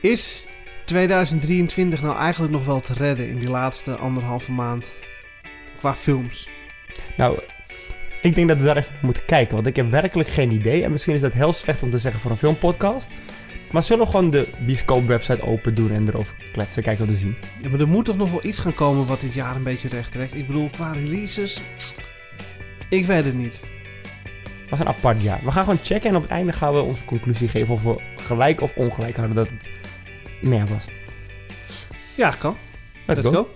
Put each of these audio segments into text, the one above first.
Is 2023 nou eigenlijk nog wel te redden in die laatste anderhalve maand? Qua films. Nou, ik denk dat we daar even naar moeten kijken. Want ik heb werkelijk geen idee. En misschien is dat heel slecht om te zeggen voor een filmpodcast. Maar zullen we gewoon de bioscoop-website open doen en erover kletsen, kijken wat we zien? Ja, maar er moet toch nog wel iets gaan komen wat dit jaar een beetje recht trekt. Ik bedoel, qua releases... Ik weet het niet. Het was een apart jaar. We gaan gewoon checken en op het einde gaan we onze conclusie geven of we gelijk of ongelijk hadden dat het meer was. Ja, kan. Let's, go.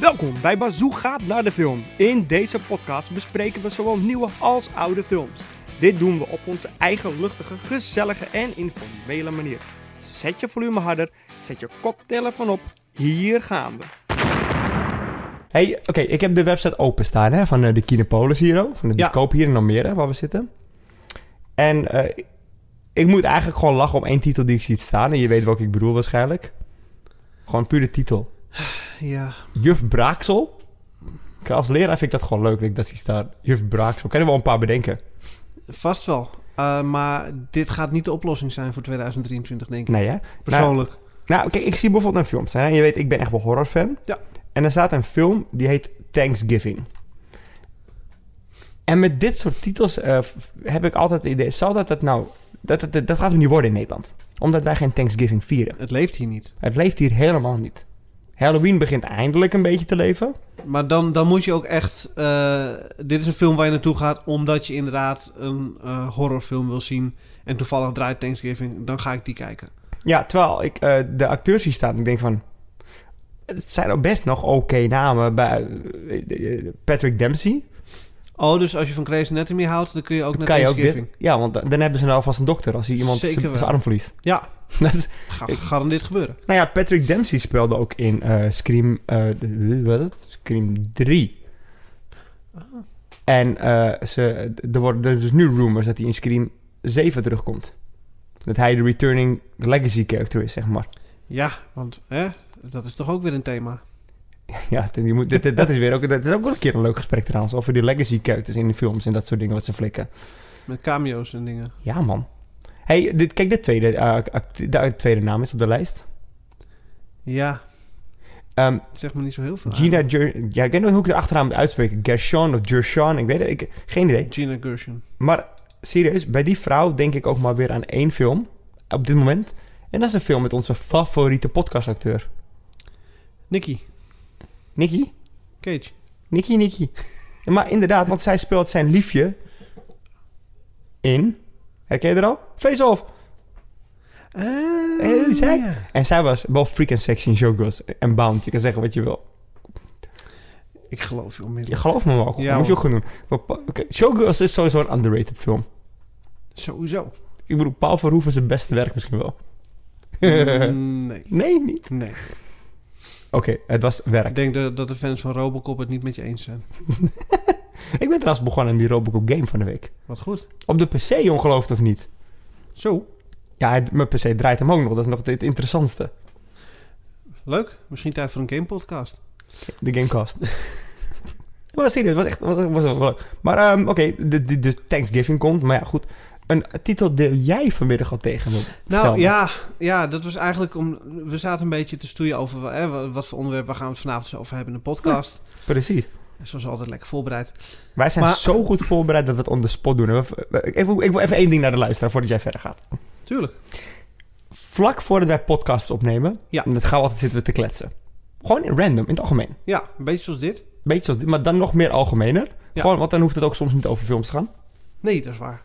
Welkom bij Bazoo gaat naar de film. In deze podcast bespreken we zowel nieuwe als oude films. Dit doen we op onze eigen luchtige, gezellige en informele manier. Zet je volume harder, zet je koptelefoon op. Hier gaan we. Hey, oké, ik heb de website openstaan hè, van eh, de Kinepolis hier, van de Ja. bioscoop hier in Almere, waar we zitten. En eh, ik moet eigenlijk gewoon lachen om één titel die ik zie staan. En je weet welke ik bedoel waarschijnlijk. Gewoon puur de titel. Ja. Juf Braaksel. Als leraar vind ik dat gewoon leuk dat ik dat zie staan. Juf Braaksel. Kan je wel een paar bedenken? Vast wel. Uh, maar dit gaat niet de oplossing zijn voor 2023, denk ik. Nee, hè? Persoonlijk. Nou, kijk, ik zie bijvoorbeeld een film staan. hè. Je weet, ik ben echt wel horrorfan. Ja. En er staat een film die heet Thanksgiving. En met dit soort titels eh, heb ik altijd het idee... Zal dat het nou... Dat, dat, dat gaat het niet worden in Nederland. Omdat wij geen Thanksgiving vieren. Het leeft hier niet. Het leeft hier helemaal niet. Halloween begint eindelijk een beetje te leven. Maar dan, dan moet je ook echt... eh, dit is een film waar je naartoe gaat omdat je inderdaad een eh, horrorfilm wil zien. En toevallig draait Thanksgiving. Dan ga ik die kijken. Ja, terwijl ik eh, de acteurs zie staan. Ik denk van... Het zijn ook best nog oké namen. Bij, Patrick Dempsey. Oh, dus als je van Grey's Anatomy houdt, dan kun je ook naar kan je ook dit? Ja, want dan dan hebben ze nou alvast een dokter als hij iemand zijn arm verliest. Ja, Dat is, gaat dit gebeuren? nou ja, Patrick Dempsey speelde ook in eh, Scream... eh, de- wat het? Scream 3. En eh, ze, er worden dus nu rumors dat hij in Scream 7 terugkomt. Dat hij de returning legacy character is, zeg maar. Ja, want hè, dat is toch ook weer een thema. Ja, je moet, dit, dit- dat, is weer ook, dat is ook wel een keer een leuk gesprek trouwens. Over die legacy characters in de films en dat soort dingen wat ze flikken. Met cameo's en dingen. Ja, man. Hey, dit, kijk, de tweede, eh, de tweede naam is op de lijst. Ja, Ehm, zeg me niet zo heel veel. Gina Ger Ja, ik weet niet hoe ik de achternaam moet uitspreken. Gershon of Gershon, ik weet het. Ik, geen idee. Gina Gershon. Maar serieus, bij die vrouw denk ik ook maar weer aan één film. Op dit moment. En dat is een film met onze favoriete podcastacteur. Nicky Nicky? Cage. Nicky, Nicky. Ja, maar inderdaad, want zij speelt zijn liefje in... Herken je er al? Face Off. Ah, Eh, zij? ja. En zij was wel freak en sexy in Showgirls en Bound. Je kan zeggen wat je wil. Ik geloof je Je onmiddellijk. gelooft me wel. Ja, moet je ook gewoon doen. Showgirls is sowieso een underrated film. Sowieso. Ik bedoel, Paul Verhoeven zijn beste werk misschien wel. Mm, nee. nee, niet. Nee. Oké, het was werk. Ik denk dat, dat de fans van Robocop het niet met je eens zijn. Ik ben trouwens begonnen aan die Robocop game van de week. Wat goed. Op de PC, ongeloofd of niet. Zo. Ja, het- mijn PC draait hem ook nog. Dat is nog het interessantste. Leuk. Misschien tijd voor een game podcast. De Gamecast. maar serieus, was echt was, was leuk. Maar ehm, oké, de, de, de Thanksgiving komt. Maar ja, goed. Een titel die jij vanmiddag al tegen me Nou ja, ja, dat was eigenlijk om. We zaten een beetje te stoeien over hè, wat, voor onderwerpen gaan we het vanavond over hebben in de podcast. Precies. Zoals altijd lekker voorbereid. Wij zijn Maar- zo goed voorbereid dat we het on the spot doen. Ik, even- ik wil even één ding naar de luisteraar voordat jij verder gaat. Tuurlijk. Vlak voordat wij podcasts opnemen, Ja. en dat gaan we altijd zitten we te kletsen. Gewoon in random, in het algemeen. Ja, een beetje zoals dit. Beetje zoals dit, maar dan nog meer algemener. Ja. Gewoon, want dan hoeft het ook soms niet over films te gaan. Nee, dat is waar.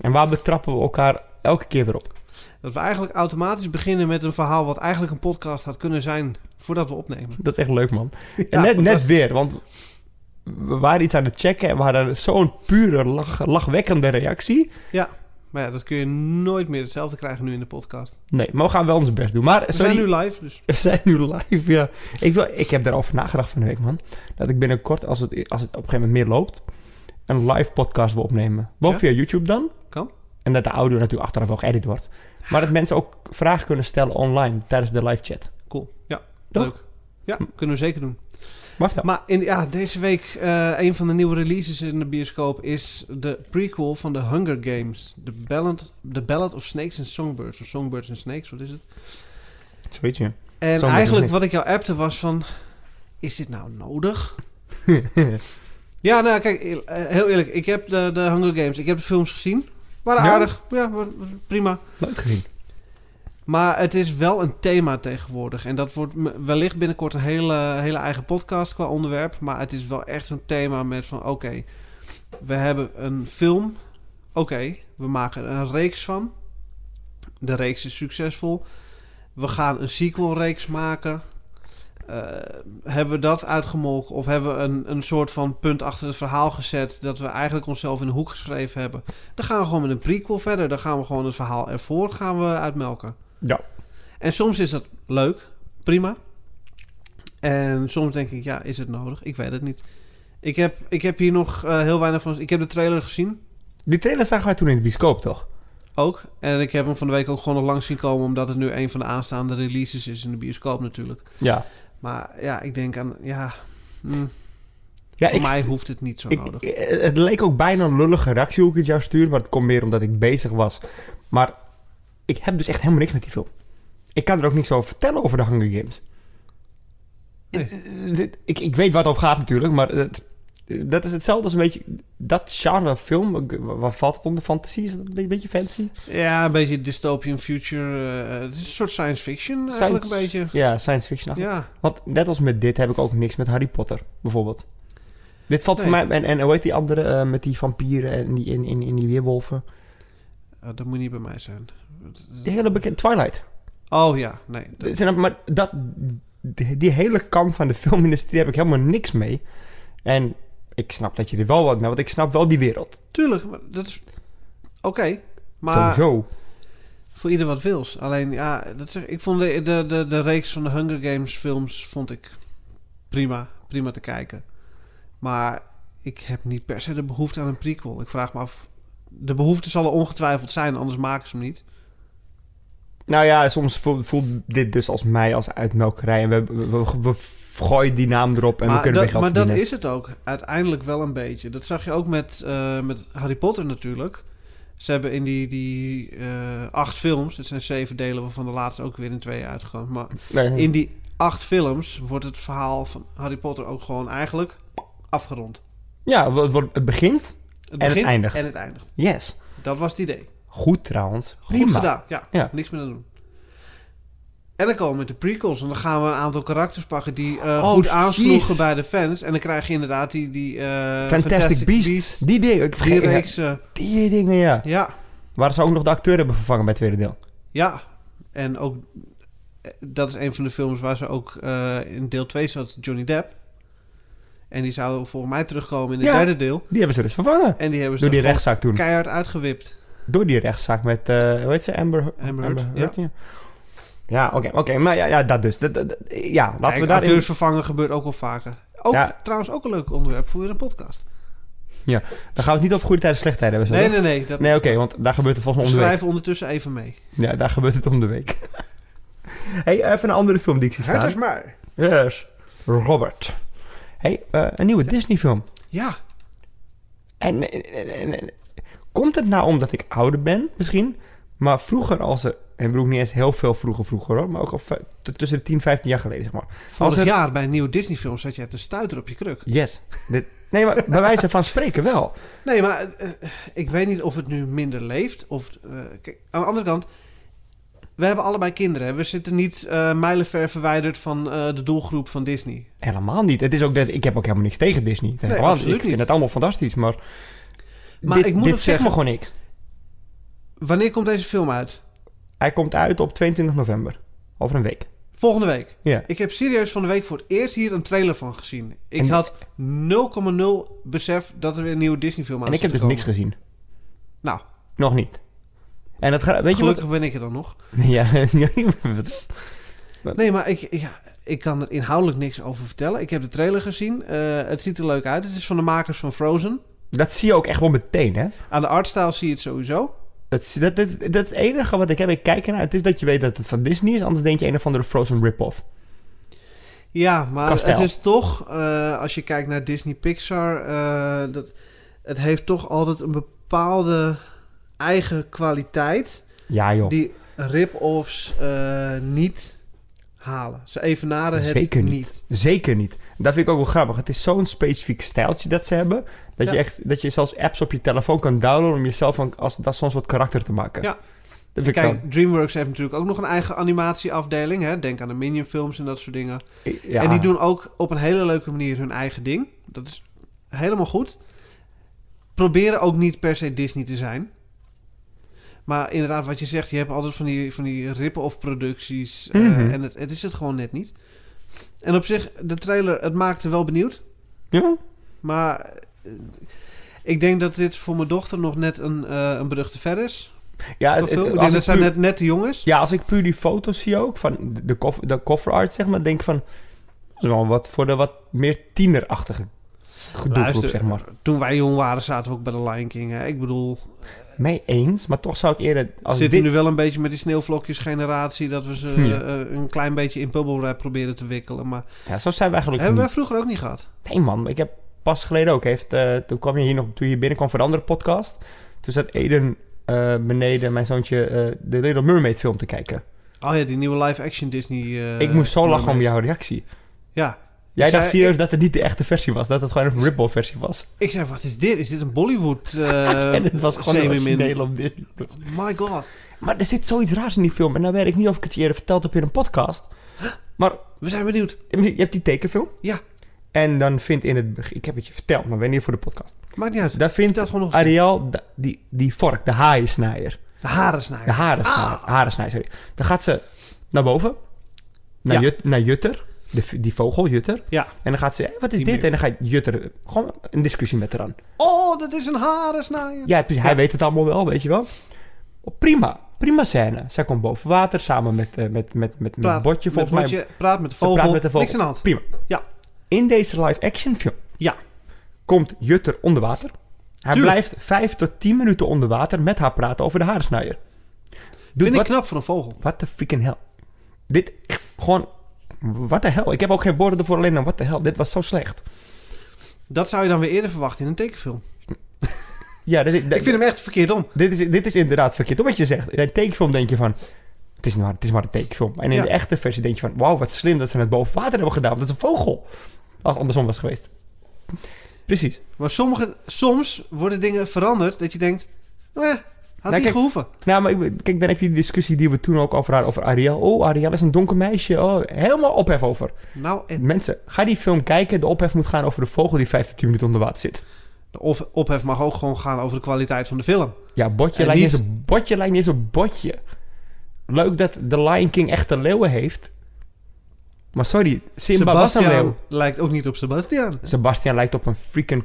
En waar betrappen we elkaar elke keer weer op? Dat we eigenlijk automatisch beginnen met een verhaal wat eigenlijk een podcast had kunnen zijn voordat we opnemen. Dat is echt leuk, man. Ja, en net, net weer, want we waren iets aan het checken en we hadden zo'n pure, lach, lachwekkende reactie. Maar ja, dat kun je nooit meer hetzelfde krijgen nu in de podcast. Nee, maar we gaan wel ons best doen. Maar We sorry, zijn nu live, dus we zijn nu live, ja. Ik, wil, ik heb daarover nagedacht van de week, man. Dat ik binnenkort, als het, als het op een gegeven moment meer loopt, een live podcast wil opnemen. Wel Ja? via YouTube dan. En dat de audio natuurlijk achteraf wel geëdit wordt. Maar dat mensen ook vragen kunnen stellen online tijdens de live chat. cool. Ja, Toch? leuk. Ja, kunnen we zeker doen. Maar in, ja, deze week, eh, een van de nieuwe releases in de bioscoop is de prequel van The Hunger Games. The Ballad, The Ballad of Snakes and Songbirds. Of Songbirds and Snakes, wat is het? Zoiets, ja. En eigenlijk wat ik jou appte was van... Is dit nou nodig? ja, nou kijk, heel eerlijk. Ik heb de, de Hunger Games, ik heb de films gezien. Waren Ja? aardig. Ja, prima. Leuk gezien. Maar het is wel een thema tegenwoordig. En dat wordt wellicht binnenkort een hele, hele eigen podcast qua onderwerp. Maar het is wel echt zo'n thema met van... Oké, we hebben een film. Oké, we maken er een reeks van. De reeks is succesvol. We gaan een sequelreeks maken. Eh, hebben we dat uitgemolken? Of hebben we een, een soort van punt achter het verhaal gezet... dat we eigenlijk onszelf in de hoek geschreven hebben? Dan gaan we gewoon met een prequel verder. Dan gaan we gewoon het verhaal ervoor gaan we uitmelken. Ja. En soms is dat leuk, prima. En soms denk ik, ja, is het nodig? Ik weet het niet. Ik heb, ik heb hier nog eh, heel weinig van... Ik heb de trailer gezien, Die trailer zagen wij toen in de bioscoop, toch? ook. En ik heb hem van de week ook gewoon nog langs zien komen... omdat het nu een van de aanstaande releases is in de bioscoop natuurlijk. Ja. Maar ja, ik denk aan... Ja, hm, Ja, voor ik mij hoeft het niet zo Ik, nodig. eh, het leek ook bijna een lullige reactie hoe ik het jou stuurde, maar het komt meer omdat ik bezig was. Maar ik heb dus echt helemaal niks met die film. Ik kan er ook niks over vertellen over de Hunger Games. Nee. Eh, Ik, ik weet waar het over gaat natuurlijk, maar het- dat is hetzelfde als een beetje... Dat genre film, waar valt het onder fantasie? Is dat een beetje, fantasy? Ja, een beetje dystopian future. eh, het is een soort science fiction eigenlijk Science- een beetje. Ja, science fiction. Ja, Want net als met dit heb ik ook niks met Harry Potter, bijvoorbeeld. Dit valt voor mij... En, en hoe heet die andere eh, met die vampieren en die, in, in, in die weerwolven? Eh, dat moet niet bij mij zijn. Die hele bekende Twilight. Oh ja, nee. dat- zijn- Maar dat, die, die hele kant van de filmindustrie heb ik helemaal niks mee. En ik snap dat je er wel wat mee... Want ik snap wel die wereld. Tuurlijk, maar dat is... Oké, maar Sowieso. voor ieder wat wils. Alleen, ja, dat ik vond de, de, de, de reeks van de Hunger Games films vond ik prima. Prima te kijken. Maar ik heb niet per se de behoefte aan een prequel. Ik vraag me af... De behoefte zal er ongetwijfeld zijn, anders maken ze hem niet. Nou ja, soms voelt, voelt dit dus als mij als uitmelkerij. En we, we, we, we gooien die naam erop en we kunnen dat, weer geld maar dat is het ook. Uiteindelijk wel een beetje. Dat zag je ook met, eh, met Harry Potter natuurlijk. Ze hebben in die, die eh, acht films... Het zijn zeven delen, waarvan de laatste ook weer in twee uitgekomen. Maar Nee. in die acht films wordt het verhaal van Harry Potter ook gewoon eigenlijk afgerond. Ja, het, wordt, het begint. Het En het eindigt. En het eindigt. Yes. Dat was het idee. Goed trouwens. Goed Prima. gedaan. Ja, Ja. niks meer aan doen. En dan komen we met de prequels. En dan gaan we een aantal karakters pakken die Oh, goed aansloegen jeez. bij de fans. En dan krijg je inderdaad die... die eh, Fantastic, Beasts. Die dingen. Ik Die vergeet, ja, reeks. eh, die dingen, ja. ja, Waar ze ook nog de acteur hebben vervangen bij het tweede deel. ja. En ook... Dat is een van de films waar ze ook in deel 2 zat, Johnny Depp. En die zou volgens mij terugkomen in het Ja. derde deel. Die hebben ze dus vervangen. En die hebben ze Door die rechtszaak toen. keihard uitgewipt. Door die rechtszaak met, hoe heet ze? Amber, Amber Heard, ja. Ja, oké, oké. Maar ja, ja, dat dus. Dat, ja, laten Kijk, we daarin... acteurs vervangen gebeurt ook wel vaker. Ook, Ja. Trouwens ook een leuk onderwerp voor weer een podcast. Dan gaan we het niet over goede tijden, slechte tijden hebben. Nee, zo, nee, nee. Dat, Nee, oké, want daar gebeurt het volgens mij om de week. schrijven ondertussen even mee. Ja, daar gebeurt het om de week. hey, even een andere film die ik zie staan. maar. Yes. Robert. hey, eh, een nieuwe Disney film. Ja, En, en, en- en- komt het nou omdat ik ouder ben, misschien? Maar vroeger als er... En ik bedoel niet eens heel veel vroeger vroeger hoor. Maar ook al tussen de 10, 15 jaar geleden zeg maar. vorig er- jaar bij een nieuwe Disney film zat jij te stuiter op je kruk. Yes. Dit, nee, maar bij wijze van spreken wel. Nee, maar eh, ik weet niet of het nu minder leeft. Of, eh, kijk, aan de andere kant, we hebben allebei kinderen. We zitten niet eh mijlenver verwijderd van de doelgroep van Disney. Helemaal niet. Het is ook dat, ik heb ook helemaal niks tegen Disney. Absoluut ik vind het allemaal fantastisch, maar, Maar dit, ik moet dit zegt me gewoon niks. Wanneer komt deze film uit? Hij komt uit op 22 november. Over een week. Volgende week. Ja. Ik heb serieus van de week voor het eerst hier een trailer van gezien. Ik En- had 0,0 besef dat er weer een nieuwe Disney film aan En ik heb dus niks gezien. Nou, Nog niet. En dat gaat, weet je wat? gelukkig ben ik er dan nog. Ja, Nee, maar ik, ja, ik kan er inhoudelijk niks over vertellen. Ik heb de trailer gezien. Eh, het ziet er leuk uit. Het is van de makers van Frozen. dat zie je ook echt wel meteen, hè? Aan de artstyle zie je het sowieso. Dat, is- dat, dat, dat is het enige wat ik heb. Ik kijk ernaar. Het is dat je weet dat het van Disney is. Anders denk je een of andere Frozen rip-off. Ja, maar het is toch, eh, als je kijkt naar Disney Pixar, eh, dat, het heeft toch altijd een bepaalde eigen kwaliteit. Ja, joh. Die rip-offs eh, niet halen. Ze evenaren het Zeker niet. niet. Zeker niet. Dat vind ik ook wel grappig. Het is zo'n specifiek stijltje dat ze hebben. Dat, je echt, dat je zelfs apps op je telefoon kan downloaden om jezelf van, als, dat zo'n soort karakter te maken. Ja. Dat vind ik Kijk, DreamWorks heeft natuurlijk ook nog een eigen animatieafdeling. Hè? Denk aan de Minion films en dat soort dingen. ja. En die doen ook op een hele leuke manier hun eigen ding. Dat is helemaal goed. Proberen ook niet per se Disney te zijn. Maar inderdaad, wat je zegt, je hebt altijd van die, van die rip-off producties. eh, Mhm. en het, het is het gewoon net niet. En op zich, de trailer, het maakte wel benieuwd. Ja? Maar eh, ik denk dat dit voor mijn dochter nog net een, eh, een brug te ver is. Ja, het- als dat zijn puur- net, net de jongens. ja, als ik puur die foto's zie ook, van de, cover, de cover art zeg maar, denk ik van... Dat is wel wat voor de wat meer tienerachtige Luister, zeg maar. Toen wij jong waren, zaten we ook bij de Lion King. Hè? Ik bedoel, Mee eens, maar toch zou ik eerder... Als zitten dit, nu wel een beetje met die sneeuwvlokjes generatie... dat we ze Ja. eh, een klein beetje in bubble wrap proberen te wikkelen. Maar Ja, zo zijn wij eigenlijk hebben wij vroeger ook niet gehad. Nee man, ik heb pas geleden ook... Heeft, eh, toen kwam je hier nog, toen je binnenkwam voor de andere podcast... Toen zat Eden eh, beneden, mijn zoontje, eh, de Little Mermaid film te kijken. Oh ja, die nieuwe live-action Disney... eh, ik moest zo lachen om jouw reactie. Ja, Jij dacht serieus dat het niet de echte versie was. Dat het gewoon een rip-off versie was. ik zei, wat is dit? Is dit een Bollywood uh, en het was gewoon een origineel op Disney+. My god. Maar er zit zoiets raars in die film. En nou weet ik niet of ik het je eerder verteld heb in een podcast. Maar We zijn benieuwd. je hebt die tekenfilm. Ja. En dan vindt in het begin... Ik heb het je verteld, maar weet niet voor de podcast. Maakt niet uit. Daar vindt het gewoon nog. Ariel da- die, die vork, de haaiensnaaier. De harensnijder. De harensnaaier. Ah. Sorry. Dan gaat ze naar boven. Naar, Ja. Jut, naar Jutter. De, die vogel, Jutter. Ja. En dan gaat ze... "Hé, wat is Die dit? meer. En dan gaat Jutter... Gewoon een discussie met haar aan. Oh, dat is een harensnijder. Ja, precies. Hij weet het allemaal wel, weet je wel. Prima. Prima scène. Zij komt boven water samen met, eh, met, met, met, met Botje, met volgens mij. Botje, praat met de Ze vogel. praat met de vogel. Niks aan de hand. Prima. Ja. In deze live-action film Ja. komt Jutter onder water. Hij Tuurlijk. blijft vijf tot tien minuten onder water met haar praten over de harensnaaier. Doe, Vind ik wat, knap voor een vogel. wat de freaking hell. Dit, gewoon, wat de hel. Ik heb ook geen woorden ervoor alleen dan wat de hel. Dit was zo slecht. Dat zou je dan weer eerder verwachten in een tekenfilm. Ja, dit, dit, Ik vind hem echt verkeerd om. dit, is, dit is inderdaad verkeerd. Wat je zegt. In een tekenfilm denk je van... Het is maar, het is maar een tekenfilm. En in Ja. de echte versie denk je van... Wauw, wat slim dat ze het boven water hebben gedaan. want Dat is een vogel. Als het andersom was geweest. Precies. Maar sommige, soms worden dingen veranderd dat je denkt... Ja, had Nou, kijk, gehoeven. Nou, maar kijk, dan heb je die discussie die we toen ook over hadden. Over Ariel. Oh, Ariel is een donker meisje. Oh, helemaal ophef over. Nou, en Mensen, ga die film kijken. De ophef moet gaan over de vogel die 5 tot 10 minuten onder water zit. de op- ophef mag ook gewoon gaan over de kwaliteit van de film. Ja, botje lijkt niet eens een botje. Lijkt niet eens een botje. Leuk dat The Lion King echte leeuwen heeft. Maar sorry, Simba was een leeuw. Sebastian lijkt ook niet op Sebastian. Sebastian lijkt op een freaking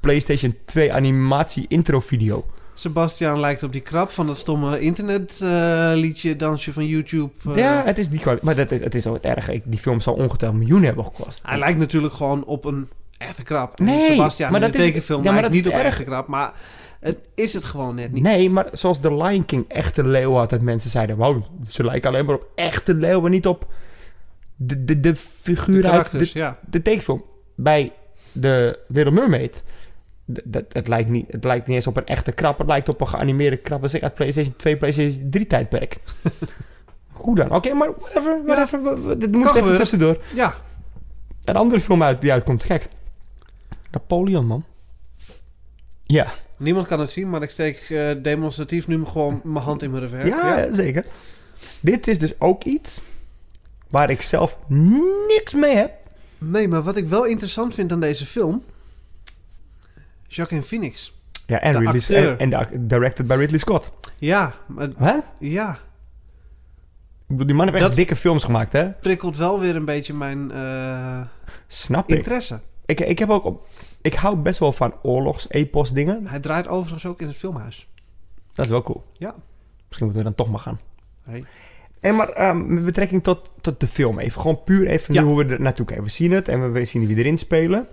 PlayStation 2 animatie intro video. Sebastian lijkt op die krab van dat stomme internetliedje, dansje van YouTube. eh. ja, het is die kwaliteit. Maar dat is, het is het erge. Ik- Die film zal ongetwijfeld miljoenen hebben gekost. Hij lijkt natuurlijk gewoon op een echte krab. En Nee, Sebastian maar in de dat is- tekenfilm ja, maar dat is niet op erg. echte krab. Maar het is het gewoon net niet. Nee, maar zoals The Lion King echte leeuwen had, dat mensen zeiden... Wow, ze lijken alleen maar op echte leeuwen, niet op de, de, de De figuur uit de, ja. de tekenfilm. Bij de Little Mermaid... Dat, het, lijkt niet, het lijkt niet eens op een echte krab. Het lijkt op een geanimeerde krab. Dat is uit PlayStation 2, PlayStation 3 tijdperk. Hoe dan? Oké, maar whatever. whatever. we- we- Dit moest even tussendoor. Ja, Een andere film uit, die uitkomt. Kijk. Napoleon, man. Ja. niemand kan het zien, maar ik steek eh, demonstratief nu gewoon mijn hand in mijn revers. Ja, zeker. Dit is dus ook iets waar ik zelf niks mee heb. Nee, maar wat ik wel interessant vind aan deze film... Joaquin Phoenix. Ja, en, De acteur. en, en de directed by Ridley Scott. Ja, maar Wat? ja, die man heeft echt Dat- dikke films gemaakt, hè? prikkelt wel weer een beetje mijn eh, Snap interesse. ik. Ik heb ook op... Ik hou best wel van oorlogs-epos dingen. Hij draait overigens ook in het filmhuis. Dat is wel cool. Ja. Misschien moeten we dan toch maar gaan. Hey. En maar ehm, met betrekking tot, tot de film even. Gewoon puur even Ja. nu hoe we er naartoe kijken. We zien het en we, we zien wie erin spelen.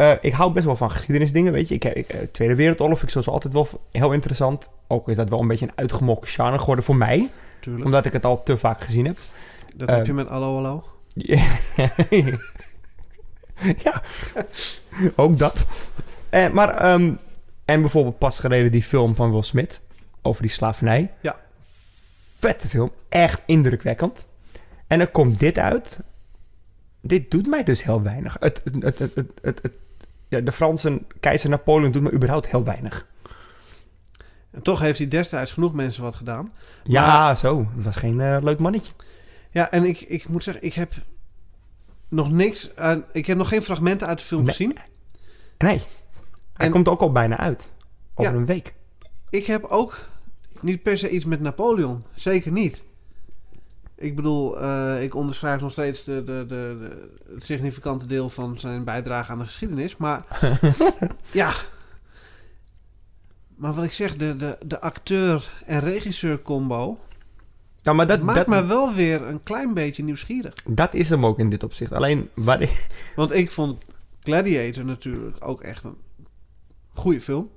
Eh, ik hou best wel van geschiedenisdingen, weet je. Ik, ik, eh, Tweede Wereldoorlog vind ik sowieso altijd wel heel interessant. Ook is dat wel een beetje een uitgemolken genre geworden voor mij. Tuurlijk. Omdat ik het al te vaak gezien heb. Dat heb je met Allo Allo. ja, ook dat. Eh, maar, ehm, en bijvoorbeeld pas geleden die film van Will Smith over die slavernij. Ja. Vette film, echt indrukwekkend. En dan komt dit uit. Dit doet mij dus heel weinig. Het, het, het, het, het, ja, de Franse keizer Napoleon doet me überhaupt heel weinig. En toch heeft hij destijds genoeg mensen wat gedaan. Ja, zo. Het was geen eh, leuk mannetje. Ja, en ik, ik moet zeggen, ik heb nog niks... aan- ik heb nog geen fragmenten uit de film Nee. gezien. Nee. Hij En- komt ook al bijna uit. Over Ja. een week. Ik heb ook niet per se iets met Napoleon. Zeker niet. Ik bedoel, eh, ik onderschrijf nog steeds de, de, de, de- het significante deel van zijn bijdrage aan de geschiedenis. Maar ja. Maar wat ik zeg, de, de, de acteur- en regisseur-combo Nou, maar dat, maakt dat, me wel weer een klein beetje nieuwsgierig. dat is hem ook in dit opzicht. Alleen, waar ik, Want ik vond Gladiator natuurlijk ook echt een goede film.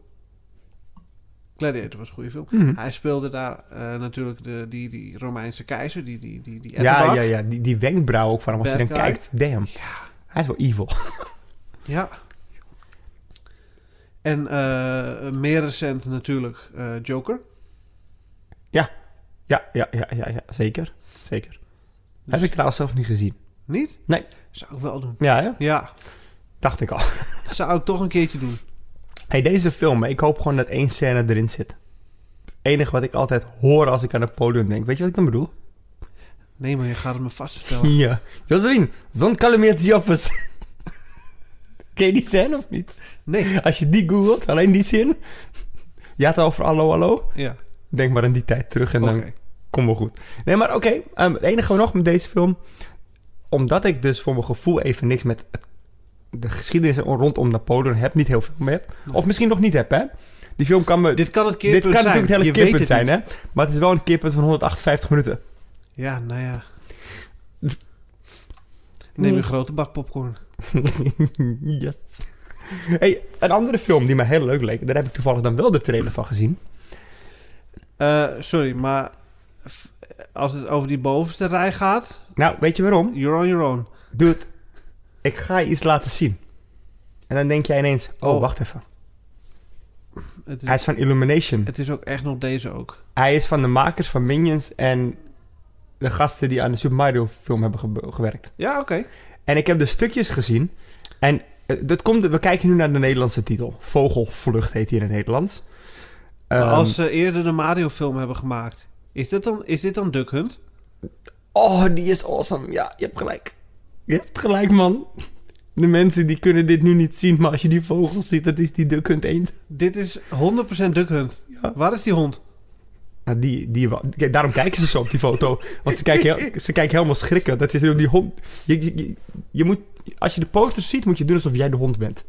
Gladiator was een goede film. Mhm. Hij speelde daar eh, natuurlijk de, die, die Romeinse keizer, die, die, die, die ja, Ettenbach. ja, ja, die, die wenkbrauw ook van hem. Als je dan kijkt, damn. Hij is wel evil. Ja. En eh, meer recent natuurlijk eh, Joker. Ja, ja, ja, ja, ja, zeker. Zeker. Heb ik trouwens zelf niet gezien. Niet? Nee. Zou ik wel doen. Ja, hè? Ja, Dacht ik al. zou ik toch een keertje doen. Hey, deze film, ik hoop gewoon dat één scène erin zit. Het enige wat ik altijd hoor als ik aan Napoleon denk. Weet je wat ik dan bedoel? Nee, maar je gaat het me vast vertellen. Ja. Josephine, zo'n calamiteitsjoffers. Ken je die scène of niet? Nee. Als je die googelt, alleen die zin. Je had het over hallo, hallo. Ja, Denk maar aan die tijd terug en dan kom wel goed. Nee, maar oké. ehm, het enige nog met deze film. Omdat ik dus voor mijn gevoel even niks met het- de geschiedenis rondom Napoleon heb. Niet heel veel mee heb. Nee. Of misschien nog niet heb, hè. Die film kan me... Dit kan het Dit keerpunt kan zijn. natuurlijk het hele Je keerpunt zijn, niet. hè. Maar het is wel een keerpunt van 158 minuten. Ja, nou ja. Neem een grote bak popcorn. yes. Hey, een andere film die me heel leuk leek. Daar heb ik toevallig dan wel de trailer van gezien. Eh, sorry, maar als het over die bovenste rij gaat, Nou, weet je waarom? you're on your own. Dude, ik ga je iets laten zien. En dan denk jij ineens... Oh, Oh. wacht even. Het is, Hij is van Illumination. het is ook echt nog deze ook. Hij is van de makers van Minions en de gasten die aan de Super Mario film hebben ge- gewerkt. Ja, oké. En ik heb de stukjes gezien. En eh, dat komt, we kijken nu naar de Nederlandse titel. Vogelvlucht heet hij in het Nederlands. Ehm, als ze eerder de Mario-film hebben gemaakt, is dit dan, is dit dan Duck Hunt? Oh, die is awesome. Ja, je hebt gelijk. Je hebt gelijk, man. De mensen die kunnen dit nu niet zien, maar als je die vogels ziet, dat is die Duck Hunt eend. Dit is 100% Duck Hunt. Ja. Waar is die hond? Nou, die, die, kijk, daarom kijken ze zo op die foto. Want ze kijken, heel- ze kijken helemaal schrikken. Dat is die hond. Je, je, moet, als je de posters ziet, moet je doen alsof jij de hond bent.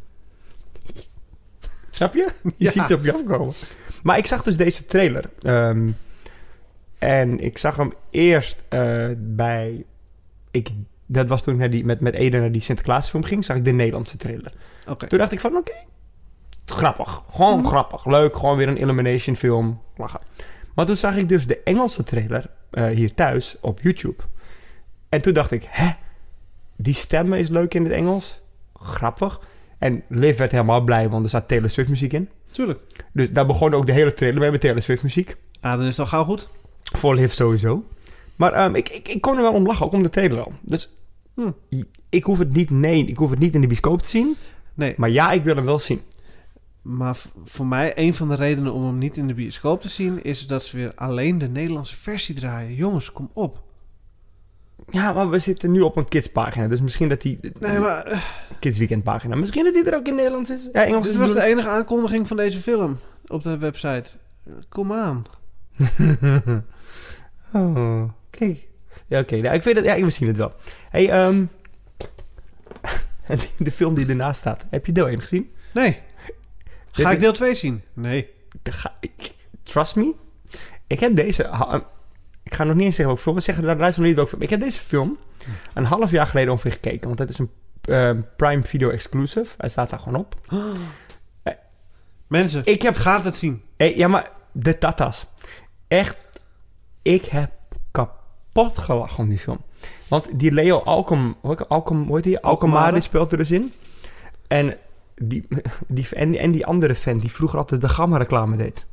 Snap je? Je Ja. ziet het op je afkomen. Maar ik zag dus deze trailer. Ehm, en ik zag hem eerst eh, bij. Ik, dat was toen ik naar die, met, met Eden naar die Sinterklaasfilm ging. Zag ik de Nederlandse trailer. Toen dacht ik van, oké, grappig. Gewoon grappig. Leuk, gewoon weer een Illumination film. Lachen. Maar toen zag ik dus de Engelse trailer eh, hier thuis op YouTube. En toen dacht ik, hè? Die stemmen is leuk in het Engels. Grappig. En Liv werd helemaal blij, want er zat Taylor Swift muziek in. Tuurlijk. Dus daar begon ook de hele trailer mee met Taylor Swift muziek. Ah, dan is het al gauw goed. Voor Liv sowieso. Maar ehm, ik, ik, ik kon er wel om lachen, ook om de trailer al. Dus Hm. ik hoef het niet, nee, ik hoef het niet in de bioscoop te zien. Nee, Maar ja, ik wil hem wel zien. maar voor mij, een van de redenen om hem niet in de bioscoop te zien... is dat ze weer alleen de Nederlandse versie draaien. Jongens, kom op. Ja, maar we zitten nu op een kidspagina. Dus misschien dat die... Nee, maar eh, Kidsweekendpagina. Misschien dat die er ook in Nederlands is. Ja, Engels dit was de enige aankondiging van deze film op de website. Kom aan. oh, kijk. Ja, oké. Nou, ik weet het... Ja, we zien het wel. hey, ehm de film die ernaast staat. Heb je deel 1 gezien? Nee. Ga ik deel 2 zien? Nee. Trust me. Ik heb deze... ha- Ik ga nog niet eens zeggen welke film. We zeggen daar luister nog niet welke film. Ik heb deze film een half jaar geleden ongeveer gekeken. Want het is een ehm, Prime Video exclusive. Hij staat daar gewoon op. Mensen, Ik heb gaat het zien. Hey, ja, maar de tatas. Echt, ik heb kapot gelachen om die film. Want die Leo Alcom, Alcom, hoe heet die? Alcomare. speelt er dus in. En die, die, en, en die andere fan die vroeger altijd de Gamma-reclame deed.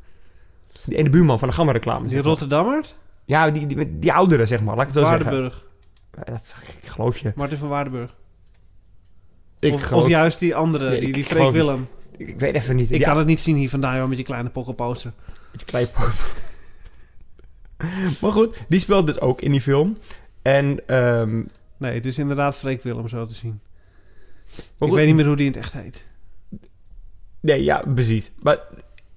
Die ene buurman van de Gamma-reclame. Die. Rotterdammer? Ja, die, die, die oudere, zeg maar. Laat ik het zo zeggen. Waardenburg. Dat, ik geloof je. Martin van Waardenburg. Ik, of, geloof, of juist die andere, Nee, die, die Freek. Willem. ik weet even niet. Ik Ja, kan het niet zien hier vandaan, joh, met die kleine pokkelposter. met je kleipop. maar goed, die speelt dus ook in die film. En, ehm Nee, het is inderdaad Freek Willem zo te zien. maar ik goed, weet niet meer hoe die in het echt heet. Nee, ja, precies. Maar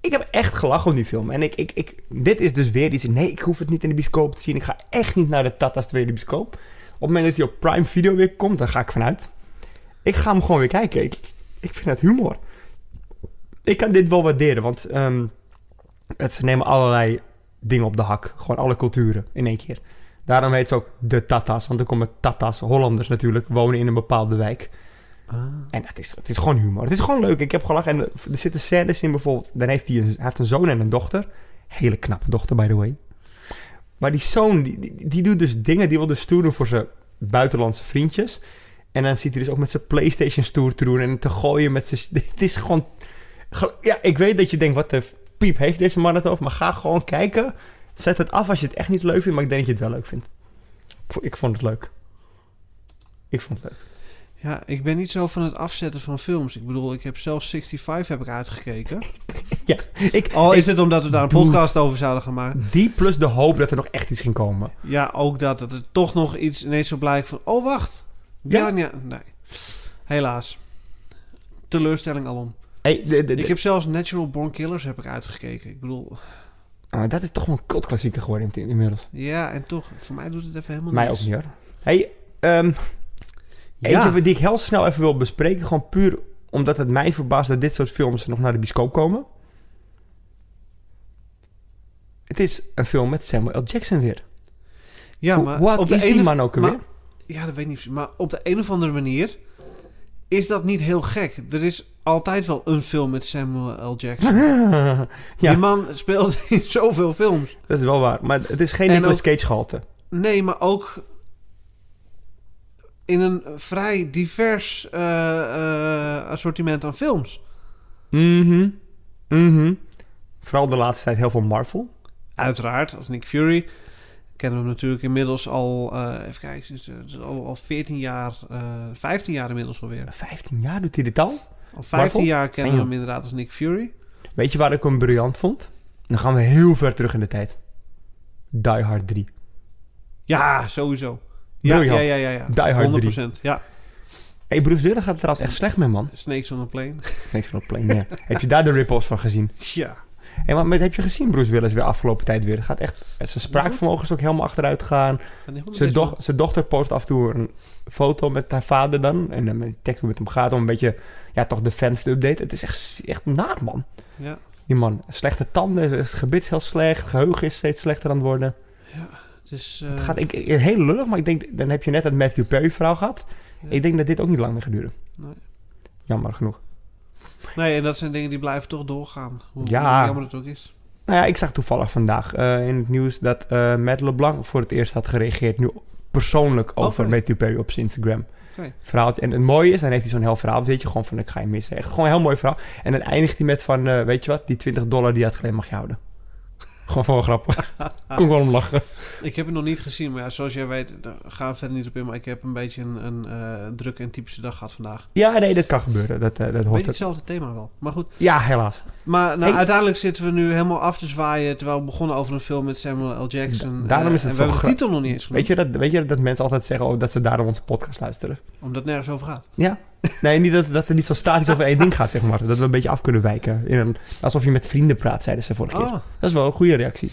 ik heb echt gelachen om die film. En ik, ik, ik, dit is dus weer iets... Nee, ik hoef het niet in de bioscoop te zien. Ik ga echt niet naar de Tata's tweede bioscoop. Op het moment dat hij op Prime Video weer komt, dan ga ik vanuit. Ik ga hem gewoon weer kijken. Ik, ik vind het humor. Ik kan dit wel waarderen, want ehm, het, ze nemen allerlei dingen op de hak. Gewoon alle culturen in één keer. Daarom heet ze ook de Tata's. Want er komen Tata's, Hollanders natuurlijk, wonen in een bepaalde wijk. En het is, het is gewoon humor. Het is gewoon leuk. Ik heb gelachen. En er zitten scènes in bijvoorbeeld. Dan heeft hij, een, hij heeft een zoon en een dochter. Hele knappe dochter, by the way. Maar die zoon, die, die, die doet dus dingen. Die wil dus stoer doen voor zijn buitenlandse vriendjes. En dan zit hij dus ook met zijn Playstation stoer te doen. En te gooien met zijn... Het is gewoon... ge- Ja, ik weet dat je denkt, wat de piep heeft deze man het over. Maar ga gewoon kijken. Zet het af als je het echt niet leuk vindt. Maar ik denk dat je het wel leuk vindt. Ik vo- Ik vond het leuk. Ik vond het leuk. Ja, ik ben niet zo van het afzetten van films. Ik bedoel, ik heb zelfs 65 heb ik uitgekeken. Ja, ik, Al ik- is het omdat we daar een Dude. podcast over zouden gaan maken. Die plus de hoop dat er nog echt iets ging komen. Ja, ook dat. Dat er toch nog iets ineens zo blijkt van... Oh, wacht. Ja. Ja, ja nee. Helaas. Teleurstelling alom. Hey, de, de, de- Ik heb zelfs Natural Born Killers heb ik uitgekeken. Ik bedoel... Ah, dat is toch wel een cultklassieker geworden in- inmiddels. Ja, en toch. Voor mij doet het even helemaal Mij ook niet hoor. Hey, ehm Ja. eentje die ik heel snel even wil bespreken. Gewoon puur omdat het mij verbaast dat dit soort films nog naar de bioscoop komen. Het is een film met Samuel L. Jackson weer. Ja, Hoe- maar op de is die ene- man ook maar- alweer? Ja, dat weet ik niet. Maar op de een of andere manier is dat niet heel gek. Er is altijd wel een film met Samuel L. Jackson. ja, Die man speelt in zoveel films. dat is wel waar. Maar het is geen En Nicolas ook- Cage gehalte. Nee, maar ook in een vrij divers eh, eh, assortiment aan films. Mhm. Mhm. Vooral de laatste tijd heel veel Marvel. Uiteraard, als Nick Fury. Kennen we hem natuurlijk inmiddels al, eh, even kijken, sinds, al, al 14 jaar, eh 15 jaar inmiddels alweer. 15 jaar doet hij dit al. Al 15 Marvel? jaar kennen we hem inderdaad als Nick Fury. Weet je waar ik hem briljant vond? Dan gaan we heel ver terug in de tijd. Die Hard 3. Ja, sowieso. Ja, ja, ja, ja, ja. Die Hard 3. 100%. Ja, Hey, Bruce Willis gaat het trouwens echt slecht met, man. Snakes on a Plane. Snakes on a Plane, ja. Heb je daar de rip-offs van gezien? Ja. Hey, maar met- heb je gezien Bruce Willis weer afgelopen tijd weer? Het gaat echt... Zijn spraakvermogen is ook helemaal achteruit gegaan. Zijn, doch, zijn dochter post af en toe een foto met haar vader dan. En dan met tekst hoe het hem gaat om een beetje... Ja, toch de fans te updaten. Het is echt, echt naar, man. Ja, Die man, slechte tanden, het gebit is heel slecht. Geheugen is steeds slechter aan het worden. het is... eh, Het gaat ik, heel lullig, maar ik denk... Dan heb je net het Matthew Perry verhaal gehad. Ja. Ik denk dat dit ook niet lang meer gaat duren. Nee. Jammer genoeg. Nee, en dat zijn dingen die blijven toch doorgaan. Hoe Ja. hoe jammer het ook is. Nou ja, ik zag toevallig vandaag eh, in het nieuws dat eh Matt LeBlanc voor het eerst had gereageerd. Nu persoonlijk over Oké. Matthew Perry op zijn Instagram. Verhaaltje. En het mooie is, dan heeft hij zo'n heel verhaal. Weet je, gewoon van ik ga je missen. Echt gewoon een heel mooi verhaal. En dan eindigt hij met van, eh, weet je wat, die 20 dollar die had geleden mag je houden. Gewoon van wel grappig. Kon ik wel om lachen. Ik heb het nog niet gezien, maar ja, zoals jij weet, daar gaan we verder niet op in. Maar ik heb een beetje een, een eh, drukke en typische dag gehad vandaag. Ja, nee, dat kan gebeuren. Dat, eh, dat hoort het. hetzelfde thema wel. Maar goed. Ja, helaas. Maar nou, Hey. uiteindelijk zitten we nu helemaal af te zwaaien... terwijl we begonnen over een film met Samuel L. Jackson. Da- daarom Eh, is het en zo we hebben de titel nog niet eens genoemd. Weet je, dat, weet je dat mensen altijd zeggen oh, dat ze daarom onze podcast luisteren? Omdat het nergens over gaat. Ja. Nee, niet dat, dat er niet zo statisch over één ding gaat, zeg maar. Dat we een beetje af kunnen wijken. In een, alsof je met vrienden praat, zeiden ze vorige keer. Oh, Dat is wel een goede reactie.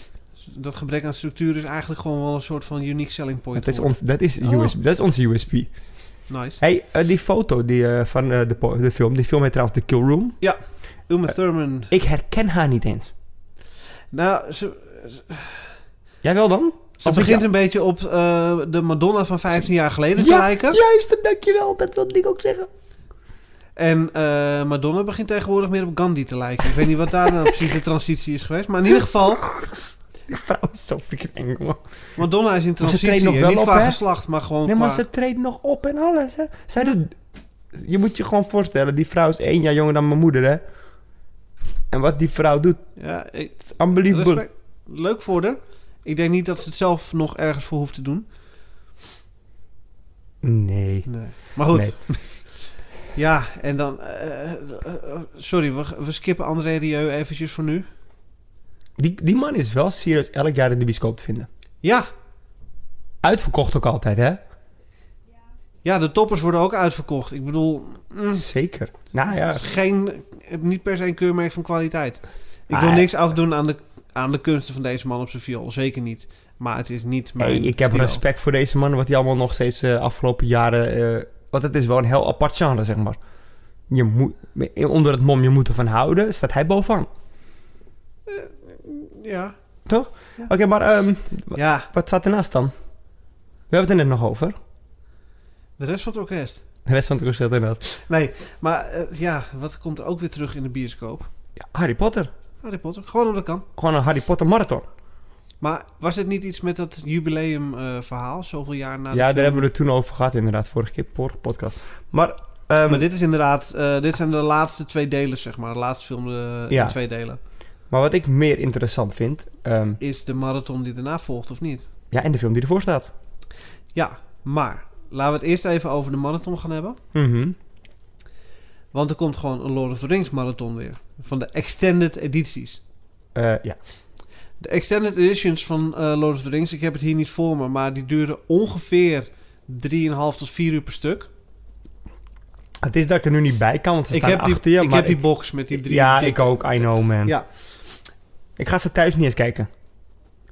dat gebrek aan structuur is eigenlijk gewoon wel een soort van unique selling point. Dat is, ons, dat, is Oh. USB, dat is onze USP. Nice. Hey, eh, die foto die, eh, van eh, de, de film, die film heet trouwens The Kill Room. Uma Eh, Thurman. Ik herken haar niet eens. Nou, ze, Jij wel dan? ze Als begint een beetje op de Madonna van 15 jaar geleden te Ja, lijken. Juist, dankjewel. Dat wilde ik ook zeggen. En eh, Madonna begint tegenwoordig meer op Gandhi te lijken. Ik weet niet wat daar nou precies de transitie is geweest. Maar in ieder geval, Die vrouw is zo freaking eng, man. Madonna is in Maar ze treedt transitie. nog wel niet op, qua hè? geslacht, maar gewoon Nee, maar qua... ze treedt nog op en alles, hè. Zij doet... Je moet je gewoon voorstellen, die vrouw is één jaar jonger dan mijn moeder, hè. En wat die vrouw doet, Ja, ik- is unbelievable. respect. Leuk voor haar. Ik denk niet dat ze het zelf nog ergens voor hoeft te doen. Nee. Nee. Maar goed. Nee. Ja, en dan... eh, eh, sorry, we, we skippen André Rieu eventjes voor nu. Die, die man is wel serieus elk jaar in de bioscoop te vinden. Ja, Uitverkocht ook altijd, hè? ja, de toppers worden ook uitverkocht. Ik bedoel, mm, Zeker. Nou ja, is geen, niet per se een keurmerk van kwaliteit. Ik Ah, wil ja. niks afdoen aan de, aan de kunsten van deze man op zijn viool. Zeker niet. Maar het is niet mijn hey, ik heb stilo. respect voor deze man, wat hij allemaal nog steeds de afgelopen jaren... eh, want het is wel een heel apart genre, zeg maar. Je moet, onder het mom je moet ervan houden, staat hij bovenaan. Ja. Oké, maar ehm, ja, wat staat ernaast dan? We hebben het er net nog over. de rest van het orkest. De rest van het concert inderdaad. Nee, maar eh, ja, wat komt er ook weer terug in de bioscoop? Ja, Harry Potter. Harry Potter. Gewoon omdat dat kan. Gewoon een Harry Potter marathon. Maar was het niet iets met dat jubileum eh, verhaal? Zoveel jaar na ja, daar film? hebben we het toen over gehad inderdaad, vorige keer, vorige podcast. Maar, ehm, Maar dit is inderdaad... eh, dit zijn de laatste twee delen, zeg maar. De laatste film Ja. in twee delen. maar wat ik meer interessant vind... ehm, Is de marathon die daarna volgt of niet? ja, en de film die ervoor staat. Ja, maar... Laten we het eerst even over de marathon gaan hebben. Mhm. Want er komt gewoon een Lord of the Rings marathon weer. Van de extended edities. Eh, ja. De extended editions van eh, Lord of the Rings, ik heb het hier niet voor me, maar die duren ongeveer 3,5 tot 4 uur per stuk. Het is dat ik er nu niet bij kan, want ze Ik staan heb die, achter je. ik maar heb die box met die drie. Ja, ik ook. I know, man. Ja, Ik ga ze thuis niet eens kijken.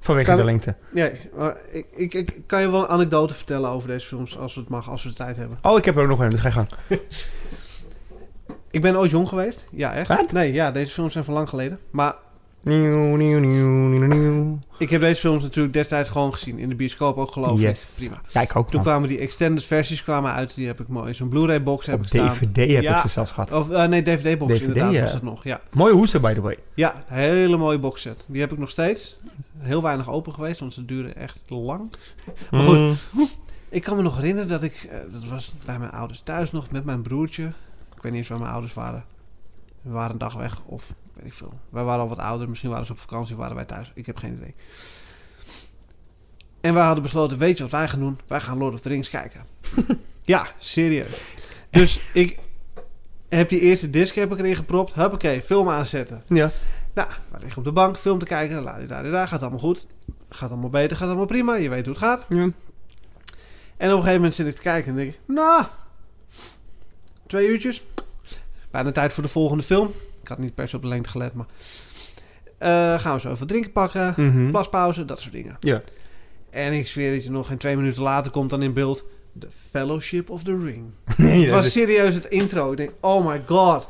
Vanwege Kan- de lengte. nee, maar ik, ik, ik kan je wel een anekdote vertellen over deze films, als het mag, als we de tijd hebben. Oh, ik heb er ook nog een, dus ga je gang. Ik ben ooit jong geweest. Ja, echt. Wat? Nee, ja, deze films zijn van lang geleden. Maar Nieuw, nieuw, nieuw, nieuw, nieuw. ik heb deze films natuurlijk destijds gewoon gezien. In de bioscoop ook geloof Yes. ik. Prima. Ja, ik ook Toen kwamen die extended versies kwamen uit. Die heb ik mooi in zo'n Blu-ray box heb Op ik staan. DVD heb Ja. ik ze zelfs gehad. Of eh, nee, DVD-box DVD, inderdaad ja. was nog. Ja. Mooie hoesen, by the way. ja, hele mooie boxset. Die heb ik nog steeds. Heel weinig open geweest, want ze duren echt lang. Maar goed. Mm. Ik kan me nog herinneren dat ik... eh, dat was bij mijn ouders thuis nog met mijn broertje. Ik weet niet eens waar mijn ouders waren. We waren een dag weg of weet ik veel. Wij waren al wat ouder. Misschien waren ze op vakantie, waren wij thuis. Ik heb geen idee. En wij hadden besloten, weet je wat wij gaan doen? Wij gaan Lord of the Rings kijken. ja, serieus. Dus ik heb die eerste disc heb ik erin gepropt. Huppakee, film aanzetten. Ja. Nou, we liggen op de bank, film te kijken. La, la, la, gaat allemaal goed. Gaat allemaal beter, gaat allemaal prima. Je weet hoe het gaat. Ja. En op een gegeven moment zit ik te kijken en denk ik, nou, twee uurtjes. Bijna tijd voor de volgende film. Had niet per se op de lengte gelet, maar... eh, gaan we zo even drinken pakken, Mhm. plaspauze, dat soort dingen. Ja. En ik zweer dat je nog geen twee minuten later komt dan in beeld... The Fellowship of the Ring. Nee, dat was is- serieus het intro. Ik denk, oh my god.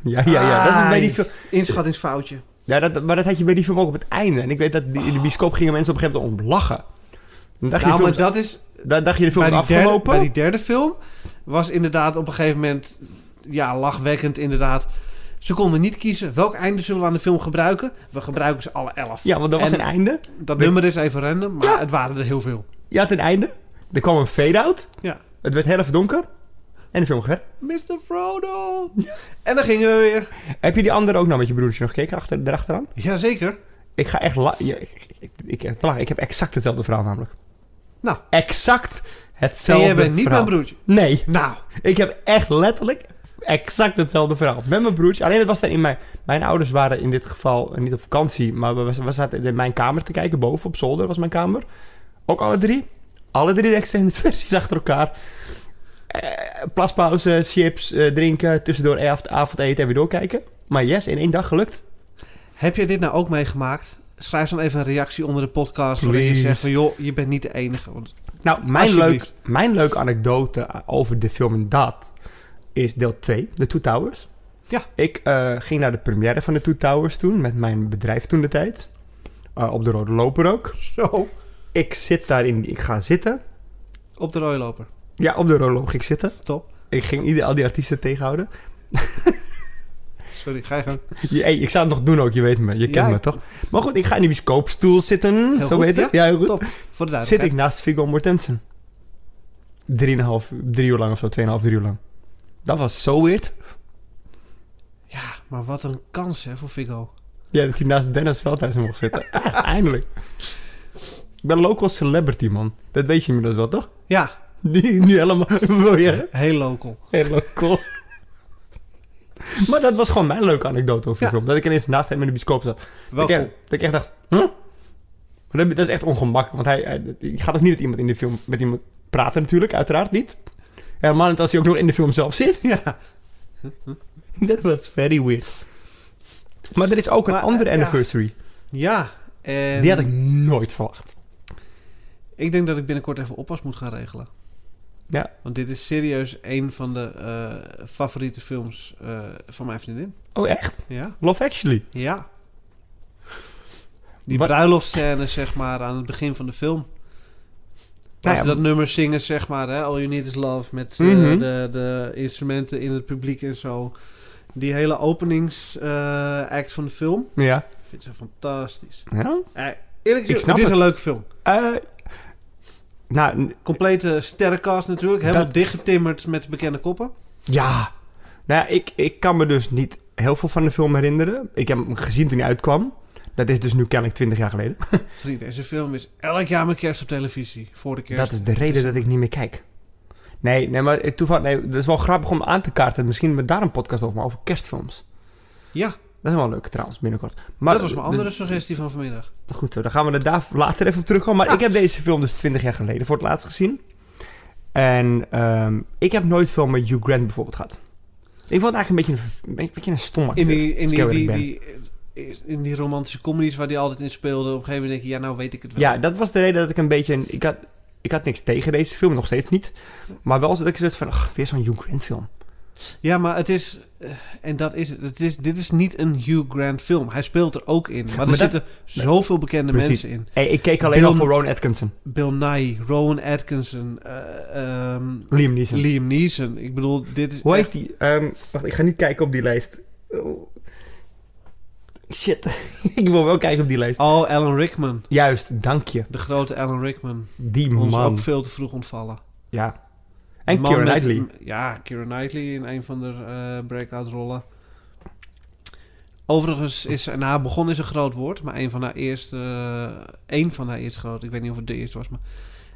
ja, ja, ja. Dat is bij die film. Inschattingsfoutje. Ja, dat, maar dat had je bij die film ook op het einde. En ik weet dat die, in de bioscoop gingen mensen op een gegeven moment om lachen. Dan dacht je, Nou, de maar film, dat is... da- dacht je de film bij derde, afgelopen? bij die derde film was inderdaad op een gegeven moment... Ja, lachwekkend inderdaad. Ze konden niet kiezen. Welk einde zullen we aan de film gebruiken? We gebruiken ze alle elf. Ja, want dat was En- een einde. Dat nummer is even random, maar het waren er heel veel. Je had een einde. Er kwam een fade-out. Ja. Het werd heel even donker. En de film ging. Mr. Frodo. En dan gingen we weer. Heb je die andere ook nou met je broertje nog gekeken achter, erachteraan? Jazeker. Ik ga echt la- ja, ik, ik, ik, heb exact hetzelfde verhaal namelijk. Nou. Exact En hetzelfde jij bent niet verhaal. mijn broertje. Nee, Nou, ik heb echt letterlijk exact hetzelfde verhaal. Met mijn broertje. Alleen het was dan in mijn... Mijn ouders waren in dit geval niet op vakantie. Maar we, we zaten in mijn kamer te kijken. Boven op zolder was mijn kamer. Ook alle drie. Alle drie de extended versies achter elkaar. Eh, plaspauze, chips, eh, drinken. Tussendoor avond, avondeten en weer doorkijken. Maar yes, in één dag gelukt. heb jij dit nou ook meegemaakt? Schrijf dan even een reactie onder de podcast waarin je Please. zegt van... joh, je bent niet de enige. Want Nou, mijn, leuk, mijn leuke anekdote over de film dat is deel 2, The Two Towers. Ja. Ik eh, ging naar de première van The Two Towers toen, met mijn bedrijf toen de tijd. Eh, op de Rode Loper ook. Zo. Ik zit daarin, ik ga zitten. Op de rode loper. Ja, op de Rode Loper ging ik zitten. Top. Ik ging ieder, al die artiesten tegenhouden. Sorry, ga je gang. Hey, ik zou het nog doen ook, je weet me. Je kent Ja, me ik- toch? Maar goed, ik ga in die bioscoopstoel zitten. Heel zo goed, weet het. Ja, heel goed. Top. Voor de Zit ik naast Viggo Mortensen. Drieënhalf, drie uur lang of zo, tweeënhalf, drie uur lang. Dat was zo weird. Ja, maar wat een kans hè, voor Figo. Ja, dat hij naast Dennis Veldhuis mocht zitten. Eindelijk. Ik ben local celebrity, man. Dat weet je inmiddels wel, toch? Ja, Die nu helemaal... Wil je? Heel local. Helemaal cool. maar dat was gewoon mijn leuke anekdote over Ja. film. Dat ik ineens naast hem in de bioscoop zat. Wel dat, ik, dat ik echt dacht... Huh? Dat, dat is echt ongemakkelijk. Want hij, hij, je gaat ook niet met iemand in de film met iemand praten natuurlijk. Uiteraard niet. Helemaal als hij ook nog in de film zelf zit. Ja. Dat was very weird. Maar er is ook een andere eh, anniversary. Ja. En Die had ik nooit verwacht. Ik denk dat ik binnenkort even oppas moet gaan regelen. Ja. Want dit is serieus een van de eh, favoriete films eh, van mijn vriendin. Oh, echt? Ja. Love Actually. Ja. Die bruiloftscène, zeg maar, aan het begin van de film. Nou ja, dat nummer zingen, zeg maar, hè, All You Need Is Love, met eh, Mhm. de, de instrumenten in het publiek en zo. Die hele openingsact van de film. Ja. Ik vind ze fantastisch. ja? Eh, eerlijk gezegd, het is een leuke film. Eh, nou, Complete sterrencast natuurlijk. Helemaal Dat- dichtgetimmerd met bekende koppen. ja. Nou ja, ik, ik kan me dus niet heel veel van de film herinneren. Ik heb hem gezien toen hij uitkwam. Dat is dus nu kennelijk 20 jaar geleden. Vriend, deze film is elk jaar met kerst op televisie. Voor de kerst. Dat is de reden dat ik niet meer kijk. Nee, nee, maar toevallig, nee, dat is wel grappig om aan te kaarten. Misschien met daar een podcast over, maar over kerstfilms. Ja, Dat is wel leuk trouwens, binnenkort. Maar, dat was mijn andere dus- suggestie van vanmiddag. Goed, zo, dan gaan we er daar later even op terugkomen. Maar ik heb deze film dus 20 jaar geleden voor het laatst gezien. En ehm, ik heb nooit veel met Hugh Grant bijvoorbeeld gehad. Ik vond het eigenlijk een beetje een, een, beetje een stom acteur. In die, in, die, die, in die romantische comedies waar die altijd in speelde, op een gegeven moment denk je, ja, nou weet ik het wel. Ja, dat was de reden dat ik een beetje... Ik had, ik had niks tegen deze film, nog steeds niet. Maar wel dat ik zit van, ach, weer zo'n Hugh Grant film. Ja, maar het is, eh, en dat is het. is, dit is niet een Hugh Grant film. Hij speelt er ook in. Maar, er dat- zitten zoveel bekende Precies. mensen in. Hey, ik keek alleen Bill- al voor Rowan Atkinson. Bill Nye, Rowan Atkinson, eh, ehm, Liam Neeson. Liam Neeson. Ik bedoel, dit is Hoe heet die? Ehm, wacht, ik ga niet kijken op die lijst. Oh. Shit. ik wil wel kijken op die lijst. Oh, Alan Rickman. Juist, dank je. De grote Alan Rickman. Die Ons man. ook veel te vroeg ontvallen. Ja. En man Keira met- Knightley. Ja, Keira Knightley in een van de eh, breakout rollen. Overigens is, nou begon is een groot woord, maar een van haar eerste, eh, een van haar eerste grote, ik weet niet of het de eerste was, maar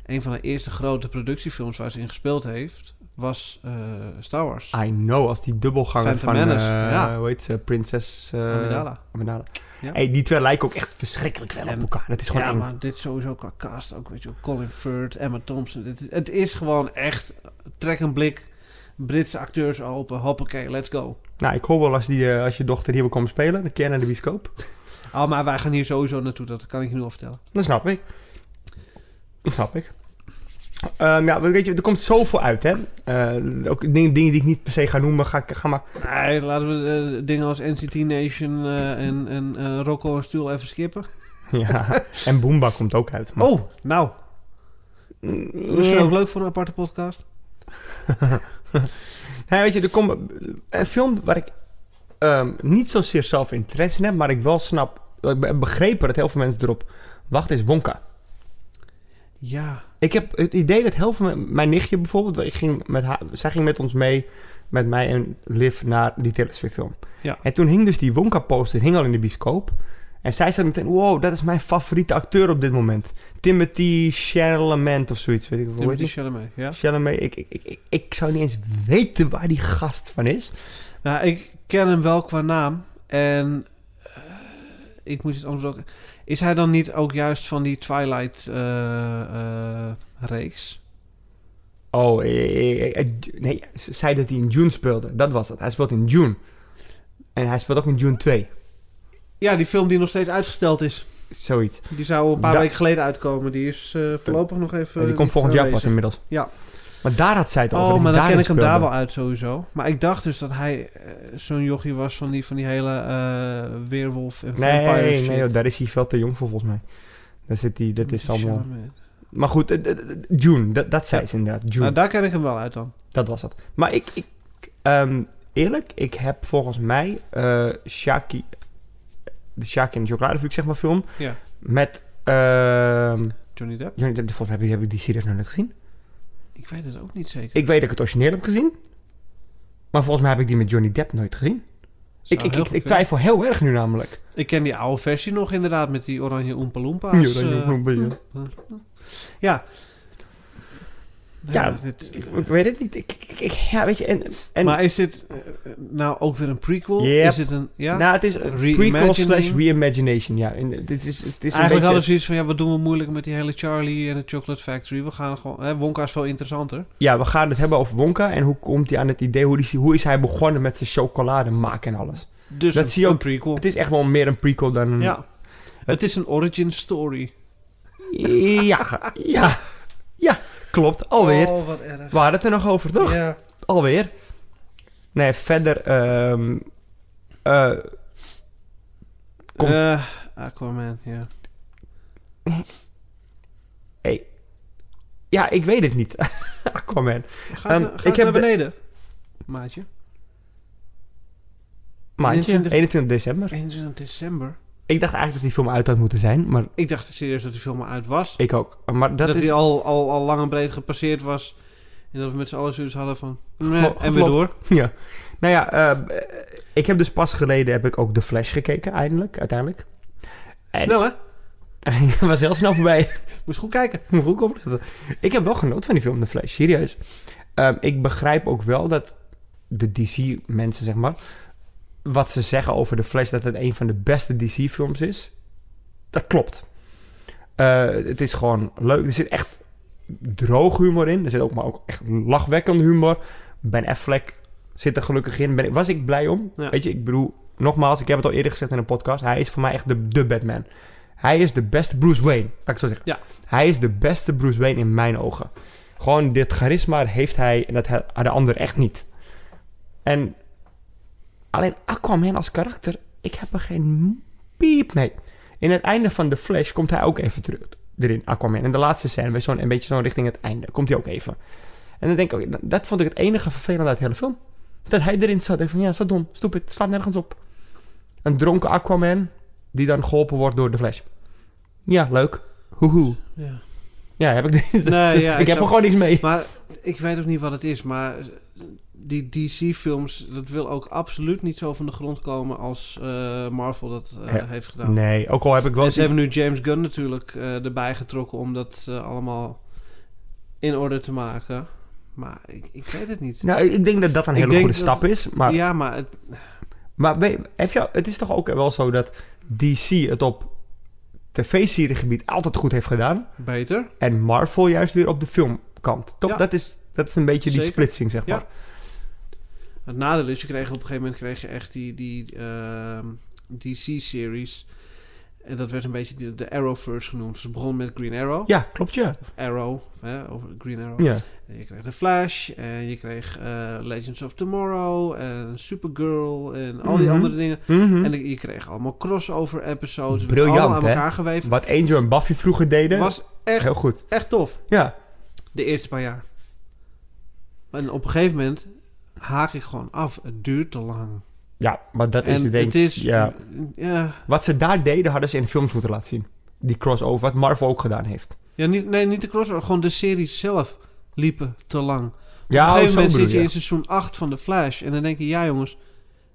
een van haar eerste grote productiefilms waar ze in gespeeld heeft, was eh, Star Wars. I know, als die dubbelganger Phantom van, Menace, eh, ja. hoe heet ze, prinses... eh, Amidala. Amidala. Ja. Hey, die twee lijken ook echt verschrikkelijk veel op elkaar. Dat is gewoon ja, eng. maar dit sowieso qua cast ook, weet je wel. Colin Firth, Emma Thompson. Het, is- het is gewoon echt, trek een blik, Britse acteurs open, hoppakee, let's go. Nou, ik hoor wel als, die, als je dochter hier wil komen spelen, dan keer naar de bioscoop. Oh, maar wij gaan hier sowieso naartoe, dat kan ik je nu al vertellen. Dat snap ik. Dat snap ik. Ehm, ja, weet je, er komt zoveel uit, hè. Eh, ook dingen, dingen die ik niet per se ga noemen, ga, ik- ga maar... Nee, laten we eh, dingen als NCT Nation eh, en, en Rocco en Stoel even skippen. Ja, en Boomba komt ook uit. maar- Oh, nou. Misschien ook leuk voor een aparte podcast. Nee, weet je, er komt een film waar ik ehm, niet zozeer zelf interesse in heb, maar ik wel snap, ik heb begrepen dat heel veel mensen erop wachten, is Wonka. Ja. Ik heb het idee dat heel veel, mijn- nichtje bijvoorbeeld, ik ging met haar, zij ging met ons mee, met mij en Liv, naar die Taylor film. Ja. En toen hing dus die Wonka-poster, hing al in de bioscoop. En zij zei meteen, wow, dat is mijn favoriete acteur op dit moment. Timothy Chalamet of zoiets, weet ik wel. Timothy? Chalamet, ja. Chalamet, ik, ik, ik, ik, ik zou niet eens weten waar die gast van is. Nou, ik ken hem wel qua naam. En eh, ik moet het anders ook... Is hij dan niet ook juist van die Twilight-reeks? Oh, eh, eh, eh, nee, ze zei dat hij in June speelde. Dat was het. Hij speelt in June. En hij speelt ook in June 2. ja, die film die nog steeds uitgesteld is. Zoiets. Die zou een paar Da- weken geleden uitkomen. Die is voorlopig nog even... die komt volgend jaar pas inmiddels. Ja. Maar daar had zij het over. Oh, dat maar dan ken ik hem daar wel uit sowieso. Maar ik dacht dus dat hij eh, zo'n jochie was van die, van die hele eh weerwolf en vampire Nee, shit. nee, joh, daar is hij veel te jong voor volgens mij. Daar zit hij, dat is allemaal... Maar goed, eh, June, dat, dat zei Ja. ze inderdaad. June, Nou, daar ken ik hem wel uit dan. dat was het. Maar ik, ik ehm, eerlijk, ik heb volgens mij Shaki, de Shaki en de chocoladefabriek zeg maar film, Ja. met, ehm Johnny Depp? Johnny Depp, volgens mij heb ik, heb ik die series nog net gezien. Ik weet het ook niet zeker. Ik weet dat ik het origineel heb gezien. Maar volgens mij heb ik die met Johnny Depp nooit gezien. Ik, ik, ik, ik twijfel heel erg nu namelijk. Ik ken die oude versie nog inderdaad met die oranje Oompa Loompas. Ja, dat eh, Oompa Loompa, ja. Ja. Ja, dit- Ik, weet het niet. Ik, ik- ik- ja, weet je, en... en maar is dit eh, nou ook weer een prequel? Yep. Is het een... Ja? Nou, het is een prequel slash reimagination, ja. En dit is, het is een Eigenlijk hadden beetje... ze zoiets van, ja, wat doen we moeilijk met die hele Charlie en de Chocolate Factory? We gaan gewoon... Hè, Wonka is veel interessanter. Ja, we gaan het hebben over Wonka en hoe komt hij aan het idee, hoe, die, hoe is hij begonnen met zijn chocolade maken en alles. Dus Dat een, zie je ook- een prequel. Het is echt wel meer een prequel dan een... ja. Het is een origin story. Ja, ja, ja, klopt. Alweer. Oh, wat erg. We hadden het er nog over, toch? Ja. Alweer. Nee, verder... ehm eh, Kom. Eh, Aquaman, ja. hey. Ja, ik weet het niet. Aquaman. Ga, Ehm, ga ik heb naar de- beneden, maatje. Maandje, 21 21 december. 21 december. Ik dacht eigenlijk dat die film uit had moeten zijn, maar Ik dacht serieus dat die film uit was. ik ook. Maar dat, dat is... die al, al, al lang en breed gepasseerd was. En dat we met z'n allen zoiets hadden van... En weer door. Ja. Nou ja, eh, ik heb dus pas geleden heb ik ook The Flash gekeken, eindelijk, uiteindelijk. En Snel hè? Het was heel snel voorbij. Moest goed kijken. Moet goed opletten. Ik heb wel genoten van die film The Flash, serieus. Ehm, ik begrijp ook wel dat de DC-mensen, zeg maar... wat ze zeggen over The Flash, dat het een van de beste DC-films is. Dat klopt. Eh, het is gewoon leuk. Er zit echt droog humor in. Er zit ook maar ook echt lachwekkende humor. Ben Affleck zit er gelukkig in. Ben was ik blij om. Ja. Weet je, ik bedoel... Nogmaals, ik heb het al eerder gezegd in een podcast. Hij is voor mij echt de, de Batman. Hij is de beste Bruce Wayne. Laat ik zo zeggen. Ja. Hij is de beste Bruce Wayne in mijn ogen. Gewoon dit charisma heeft hij en dat had de ander echt niet. En alleen Aquaman als karakter, ik heb er geen piep mee. In het einde van The Flash komt hij ook even terug erin, Aquaman. In de laatste scène, bij zo'n, een beetje zo richting het einde, komt hij ook even. En dan denk ik, oké, dat vond ik het enige vervelende uit de hele film. Dat hij erin zat. Ik van, ja, zo dom, stupid, slaat nergens op. Een dronken Aquaman, die dan geholpen wordt door The Flash. Ja, leuk. Hoehoe. Ja. Ja, heb ik, Nee, dus ja, ik, ik heb er gewoon niks mee. Maar ik weet ook niet wat het is. Maar die DC-films, dat wil ook absoluut niet zo van de grond komen als eh, Marvel dat eh, heeft gedaan. Nee, ook al heb ik wel... En ze hebben nu James Gunn natuurlijk eh, erbij getrokken om dat allemaal in orde te maken. Maar ik, ik weet het niet. Nou, ik denk dat dat een hele goede dat- stap is. Maar, Ja, maar het, maar weet- heb je, het is toch ook wel zo dat DC het op tv-seriegebied altijd goed heeft gedaan. beter. En Marvel juist weer op de filmkant. Toch? Ja. Dat, is, dat is een beetje die splitsing, zeg Ja. Het nadeel is, je kreeg op een gegeven moment kreeg je echt die, die ehm, DC-series. En dat werd een beetje de, de Arrowverse genoemd. Ze begon met Green Arrow. Ja, klopt ja. Of Arrow, hè, over Green Arrow. ja. En je kreeg The Flash. En je kreeg eh, Legends of Tomorrow. En Supergirl. En al die Mhm. andere dingen. Mhm. En je kreeg allemaal crossover episodes. Briljant, allemaal aan elkaar geweven. Wat Angel en Buffy vroeger deden. was echt, heel goed. echt tof. Ja. De eerste paar jaar. En op een gegeven moment haak ik gewoon af. Het duurt te lang. ja, maar dat is en denk het is... Ja. Ja, Wat ze daar deden, hadden ze in films moeten laten zien. Die crossover, wat Marvel ook gedaan heeft. ja niet, nee, niet de crossover. Gewoon de series zelf liepen te lang. Ja, Op een oh, gegeven zo moment zit je in seizoen 8 van The Flash. En dan denk je, ja jongens,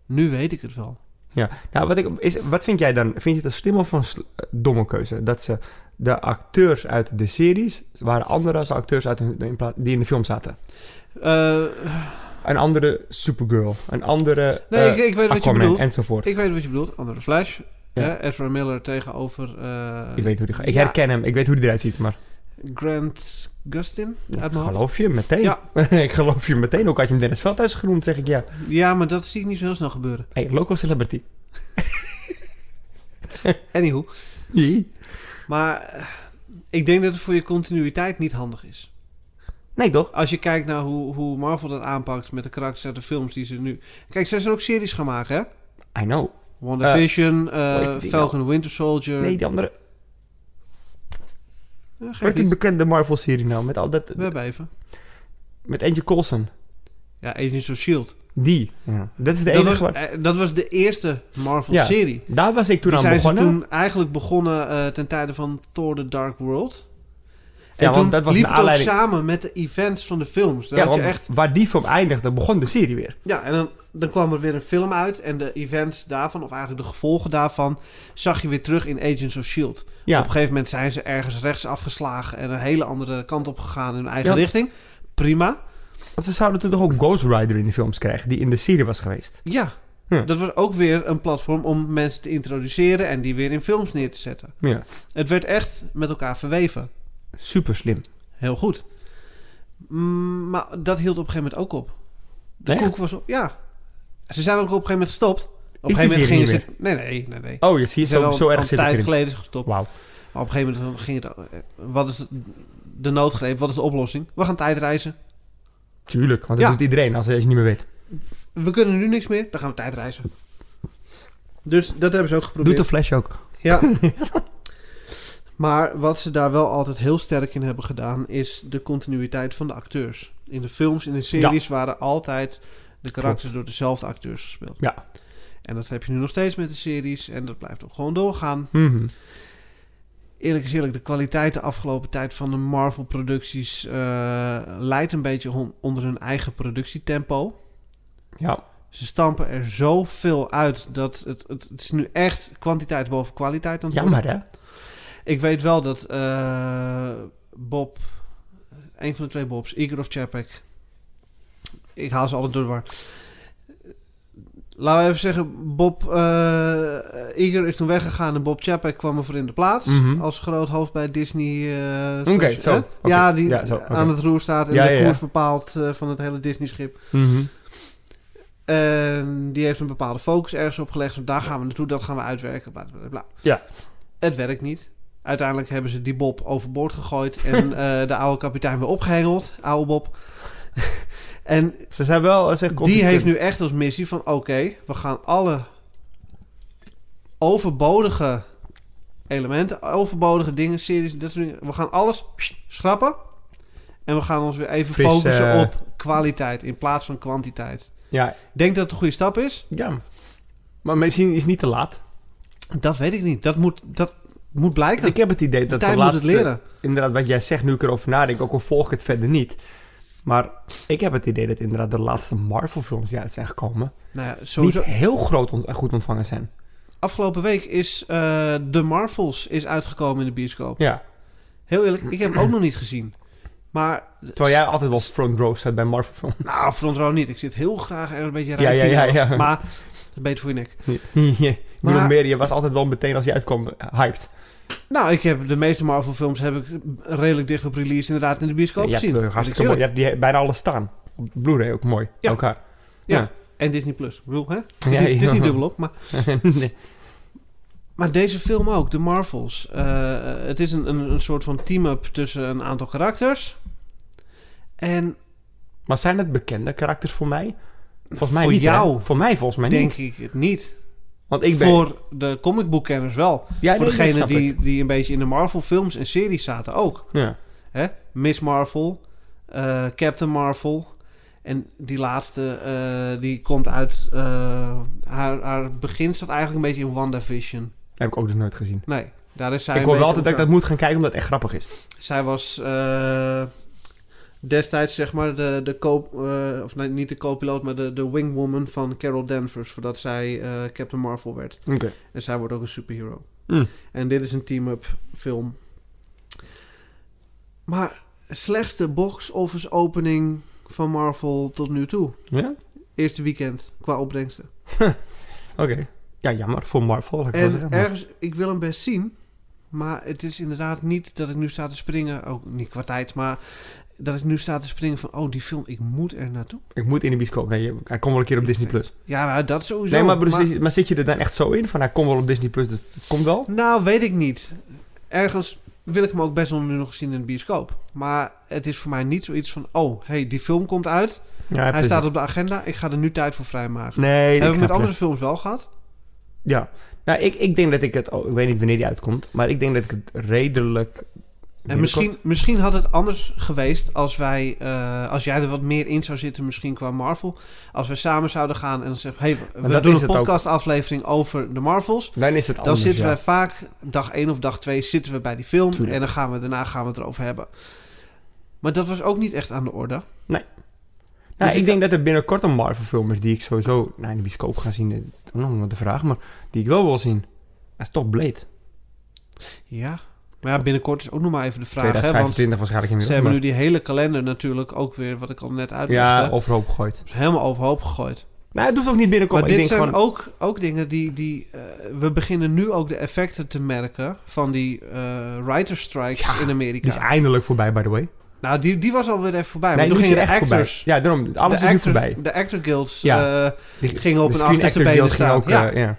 nu weet ik het wel. Ja, nou, wat, ik, is, wat vind jij dan? Vind je het een slim of een sl- domme keuze? Dat ze de acteurs uit de series waren andere als de acteurs uit plaats- die in de film zaten. Eh, Een andere Supergirl, een andere nee, eh, ik, ik weet wat je Aquaman bedoelt. enzovoort. Ik, Ik weet wat je bedoelt. Andere Flash. Ja. Ezra Miller tegenover... eh, weet hoe die gaat. Ik herken hem, ik weet hoe die eruit ziet, maar Grant Gustin uit ik mijn geloof je meteen. Ja. ik geloof je meteen. Ook had je hem Dennis Veldhuis genoemd, zeg ik ja. Ja, maar dat zie ik niet zo heel snel gebeuren. Hey, local celebrity. Anywho. Nee, Maar eh, ik denk dat het voor je continuïteit niet handig is. Toch? Als je kijkt naar hoe, hoe Marvel dat aanpakt met de karakters uit de films die ze nu... Kijk, zij zijn ook series gaan maken, hè? I know. WandaVision, eh, heet die Falcon Winter Soldier. Nee, die andere. Ja, heet die bekende Marvel-serie nou? Met, al dat, We hebben even. met Angel Coulson. Ja, Agents of S.H.I.E.L.D. Die. Dat is de Dat enige was, eh, dat was de eerste Ja. Marvel-serie. Daar was ik toen Die aan zijn begonnen. ze toen eigenlijk begonnen eh, ten tijde van Thor The Dark World. En Ja, want toen dat was liep een ook samen met de events van de films. Dan ja, had je want echt, waar die film eindigde, begon de serie weer. ja, en dan, dan kwam er weer een film uit. En de events daarvan, of eigenlijk de gevolgen daarvan... zag je weer terug in Agents of S.H.I.E.L.D. Ja, Op een gegeven moment zijn ze ergens rechts afgeslagen... en een hele andere kant op gegaan in hun eigen Ja. richting. prima. Want ze zouden toen toch ook Ghost Rider in de films krijgen, die in de serie was geweest. Ja, Ja. dat was ook weer een platform om mensen te introduceren en die weer in films neer te zetten. Ja. Het werd echt met elkaar verweven. Super slim. Heel goed. Mm, maar dat hield op een gegeven moment ook op. De Echt? koek was op. Ja. Ze zijn ook op een gegeven moment gestopt. Op een Is gegeven moment gingen ze. Nee, nee, nee, nee. Oh, je ziet Ze zo, zo erg een zit ik tijd geleden gestopt. Wauw. Maar op een gegeven moment ging het. eh, Wat is de noodgreep? Wat is de oplossing? We gaan tijdreizen. Tuurlijk, want dat Ja. doet iedereen als, als je niet meer weet. We kunnen nu niks meer. Dan gaan we tijdreizen. Dus dat hebben ze ook geprobeerd. Doet de Flash ook. Ja. maar wat ze daar wel altijd heel sterk in hebben gedaan, is de continuïteit van de acteurs. In de films, in de series waren altijd de karakters door dezelfde acteurs gespeeld. Ja. En dat heb je nu nog steeds met de series en dat blijft ook gewoon doorgaan. Mhm. Eerlijk is eerlijk, de kwaliteit de afgelopen tijd van de Marvel-producties eh, leidt een beetje onder hun eigen productietempo. Ja. Ze stampen er zoveel uit dat het, het, het is nu echt kwantiteit boven kwaliteit aan het. Jammer, hè? Ik weet wel dat eh, Bob, een van de twee Bobs, Igor of Chapek, ik haal ze altijd door war. Laten we even zeggen, Bob uh, Igor is toen weggegaan en Bob Chapek kwam ervoor in de plaats. Mhm. Als groot hoofd bij Disney. eh, Oké, zo. Ja, die Ja, zo, oké. aan het roer staat en Ja, de ja, ja. koers bepaalt eh, van het hele Disney-schip. Mhm. En die heeft een bepaalde focus ergens op gelegd. Daar gaan we naartoe, dat gaan we uitwerken. Bla, bla, bla. Ja. Het werkt niet. Uiteindelijk hebben ze die Bob overboord gegooid. En eh, de oude kapitein weer opgehengeld. Oude Bob. en Ze zijn wel... Zeg, die heeft nu echt als missie van... Oké, we gaan alle overbodige elementen, overbodige dingen, series, dat soort dingen. We gaan alles schrappen. En we gaan ons weer even focussen eh, op kwaliteit in plaats van kwantiteit. Ja, Ik denk dat het een goede stap is. ja. Maar misschien is het niet te laat. Dat weet ik niet. Dat moet, dat moet blijken. Ik heb het idee de dat de moet laatste... het leren. Inderdaad, wat jij zegt, nu ik erover nadenk, ook al volg ik het verder niet. Maar ik heb het idee dat inderdaad de laatste Marvel-films die uit zijn gekomen... Nou ja, sowieso. niet heel groot ont- goed ontvangen zijn. Afgelopen week is eh The Marvels is uitgekomen in de bioscoop. Ja. Heel eerlijk, ik heb hem ook nog niet gezien. Maar... Terwijl jij altijd wel front row staat bij Marvel-films. Nou, front row niet. Ik zit heel graag er een beetje Ja, ja, ja, ja. Maar beter voor je nek. Maar- meer, je was altijd wel meteen als je uitkwam hyped. Nou, ik heb de meeste Marvel films heb ik redelijk dicht op release inderdaad in de bioscoop je hebt, gezien. eh, Dat hartstikke mooi. Je hebt die bijna alles staan. Op Blu-ray ook mooi. Ja. Elkaar. Ja. En Disney Plus. Ik bedoel, hè? Het is, Ja, niet, het is ja. niet dubbelop, maar... nee. Maar deze film ook, de Marvels. Eh, het is een, een, een soort van team-up tussen een aantal karakters. En Maar zijn het bekende karakters voor mij? Volgens mij Voor niet, hè? jou Voor mij volgens mij denk niet. ik het niet. Want ik ben... Voor de comicboekkenners wel. ja, Voor nee, snap die, ik. die een beetje in de Marvel films en series zaten ook. Ja. Hè? Miss Marvel, eh, Captain Marvel. En die laatste, eh, die komt uit... eh, haar, haar begin staat eigenlijk een beetje in WandaVision. Heb ik ook dus nooit gezien. Nee, daar is zij ik hoor wel altijd dat ik dat moet gaan kijken omdat het echt grappig is. Zij was destijds zeg maar de, de co eh, of nee, niet de co-piloot, maar de, de wingwoman van Carol Danvers voordat zij eh, Captain Marvel werd. Oké. En zij wordt ook een superhero. Mm. En dit is een team-up film. Maar slechtste box office opening van Marvel tot nu toe. Ja? Eerste weekend qua opbrengsten. Oké. Ja, jammer. Voor Marvel, ik En zeggen. ergens, ik wil hem best zien. Maar het is inderdaad niet dat ik nu sta te springen. Ook niet qua tijd, maar dat ik nu sta te springen van... Oh, die film, ik moet er naartoe. Ik moet in de bioscoop. Nee, hij komt wel een keer op Disney+. Plus. Ja, nou, dat sowieso. Nee, maar, maar, maar zit je er dan echt zo in? Van hij komt wel op Disney+, Plus, dus het komt wel? Nou, weet ik niet. Ergens wil ik hem ook best wel nu nog zien in de bioscoop. Maar het is voor mij niet zoiets van... Oh, hey, die film komt uit. Ja, Hij precies. staat op de agenda. Ik ga er nu tijd voor vrijmaken. Nee, Hebben we met andere films wel gehad? Ja. Nou, ik, ik denk dat ik het... Oh, ik weet niet wanneer die uitkomt. Maar ik denk dat ik het redelijk... En misschien, misschien had het anders geweest als wij, eh, als jij er wat meer in zou zitten, misschien qua Marvel. Als we samen zouden gaan en dan zeggen, hey, we doen een podcastaflevering over de Marvels. Dan is het Dan anders, zitten ja. wij vaak dag 1 of dag 2 zitten we bij die film Tuurlijk. en dan gaan we daarna gaan we het erover hebben. Maar dat was ook niet echt aan de orde. Nou, Dus ik ik- denk dat er binnenkort een Marvel-film is die ik sowieso nou, in de bioscoop ga zien. Dat is nog maar de vraag, maar die ik wel wil zien. Dat is toch Blade. Ja, Maar ja, binnenkort is ook nog maar even de vraag. Hè, want 2025 waarschijnlijk ze inmiddels. hebben maar- nu die hele kalender natuurlijk ook weer, wat ik al net uitlegde, ja, overhoop gegooid. helemaal overhoop gegooid. Nou, het hoeft ook niet binnenkomen. Maar Ik dit denk zijn gewoon... ook, ook dingen die... die eh, we beginnen nu ook de effecten te merken van die eh writer strikes Ja, in Amerika. Die is eindelijk voorbij, by the way. Nou, die, die was alweer even voorbij. nee, maar nu toen gingen de voorbij. actors... Ja, daarom. Alles de is nu actor- voorbij. De actor guilds Ja. eh, Die- gingen op de een achterste benen staan. ook... ja. ja.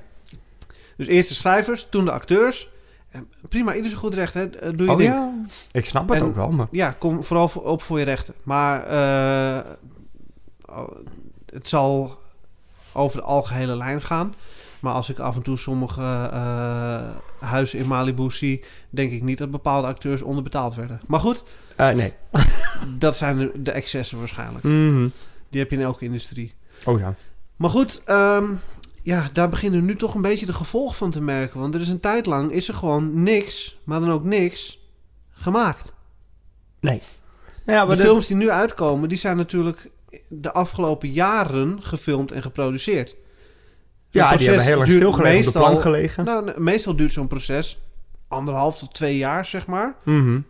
Dus eerst de schrijvers, toen de acteurs. En prima, ieder zijn goed recht. Hè. Eh, Doe je Oh ding. ja? Ik snap het En- ook wel, maar... Ja, kom vooral voor- op voor je rechten. Maar eh, oh, het zal over de algehele lijn gaan. Maar als ik af en toe sommige eh, huizen in Malibu zie... denk ik niet dat bepaalde acteurs onderbetaald werden. Maar goed, nee. dat zijn de, de excessen waarschijnlijk. Mhm. Die heb je in elke industrie. Oh ja. Maar goed, ehm, ja, daar beginnen we nu toch een beetje de gevolgen van te merken. Want er is een tijd lang is er gewoon niks, maar dan ook niks, gemaakt. Nou ja, de de- films die nu uitkomen, die zijn natuurlijk de afgelopen jaren gefilmd en geproduceerd. Zo'n Ja, die hebben heel erg stilgelegen op de plank gelegen. Nou, ne- meestal duurt zo'n proces anderhalf tot twee jaar, zeg maar. Mhm.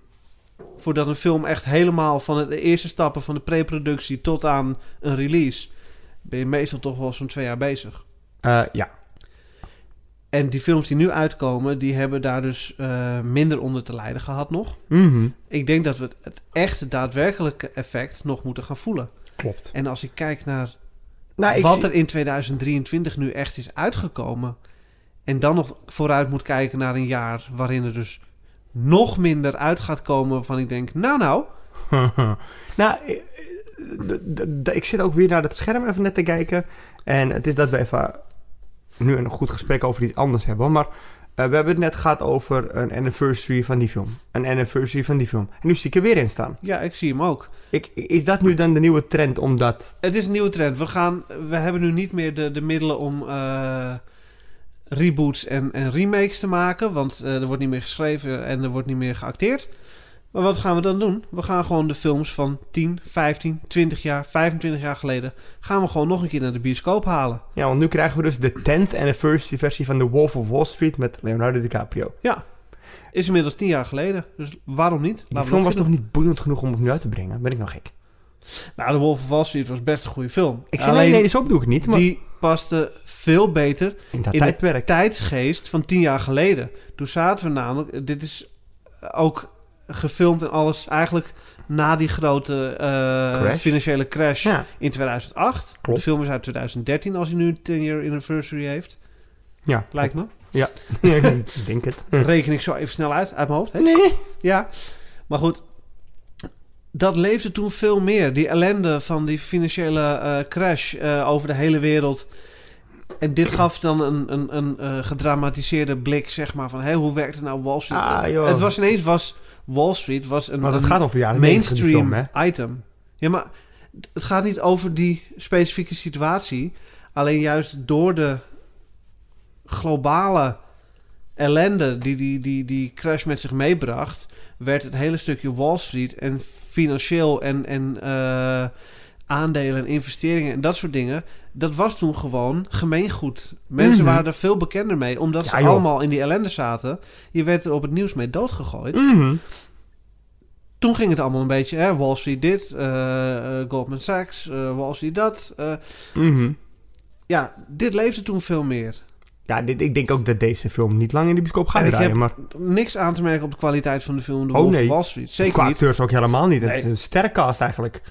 Voordat een film echt helemaal van het- de eerste stappen van de preproductie tot aan een release... ben je meestal toch wel zo'n twee jaar bezig. Eh, ja. En die films die nu uitkomen, die hebben daar dus eh, minder onder te lijden gehad nog. Mhm. Ik denk dat we het, het echte daadwerkelijke effect nog moeten gaan voelen. Klopt. En als ik kijk naar Nou, ik wat zie- er in 2023 nu echt is uitgekomen. En dan nog vooruit moet kijken naar een jaar waarin er dus nog minder uit gaat komen. Waarvan ik denk, nou nou, nou, eh, ik zit ook weer naar het scherm even net te kijken. En het is dat we even nu een goed gesprek over iets anders hebben. Maar eh, we hebben het net gehad over een anniversary van die film. Een anniversary van die film. En nu zie ik er weer in staan. ja, ik zie hem ook. Ik, is dat nu dan de nieuwe trend? Omdat... Het is een nieuwe trend. We, gaan, we hebben nu niet meer de, de middelen om eh, reboots en, en remakes te maken. Want eh, er wordt niet meer geschreven en er wordt niet meer geacteerd. Maar wat gaan we dan doen? We gaan gewoon de films van 10, 15, 20 jaar, 25 jaar geleden... gaan we gewoon nog een keer naar de bioscoop halen. Ja, want nu krijgen we dus de 10th anniversary versie van The Wolf of Wall Street met Leonardo DiCaprio. Is inmiddels 10 jaar geleden. Dus waarom niet? We film was toch niet boeiend genoeg om het nu uit te brengen? Ben ik nou gek? Nou, The Wolf of Wall Street was best een goede film. Ik zei, Alleen, nee, nee, zo bedoel ik niet. Maar die paste veel beter in dat in tijdperk. tijdsgeest van tien jaar geleden. Toen zaten we namelijk, dit is ook gefilmd en alles eigenlijk na die grote eh, Crash. financiële crash Ja, in 2008. Klopt. De film is uit 2013 als hij nu een 10 year anniversary heeft. ja. Lijkt me. Ja, ik denk het. Reken ik zo even snel uit, uit mijn hoofd. Hè? Nee. Ja, maar goed. Dat leefde toen veel meer. Die ellende van die financiële eh, crash eh, over de hele wereld. En dit gaf dan een, een, een eh, gedramatiseerde blik, zeg maar, van... Hé, hoe werkt nou Wall Street? Ah, het was ineens, was Wall Street was een, het een gaat over jaren 90 die mainstream film, hè? item. Ja, maar het gaat niet over die specifieke situatie. Alleen juist door de globale ellende die die, die die crash met zich meebracht... werd het hele stukje Wall Street en financieel en, en eh, aandelen en investeringen en dat soort dingen... dat was toen gewoon gemeengoed. Mensen Mhm. waren er veel bekender mee, omdat Ja, ze allemaal in die ellende zaten. Je werd er op het nieuws mee doodgegooid Mhm. toen ging het allemaal een beetje, hè, Wall Street dit, eh, eh, Goldman Sachs, eh, Wall Street dat. Mhm. ja, dit leefde toen veel meer. Ja, dit, ik denk ook dat deze film niet lang in de bioscoop gaat draaien. heb Maar niks aan te merken op de kwaliteit van de film The Oh, nee. Wall Street. Zeker qua niet. acteurs ook helemaal niet. Het Nee. is een sterrencast eigenlijk.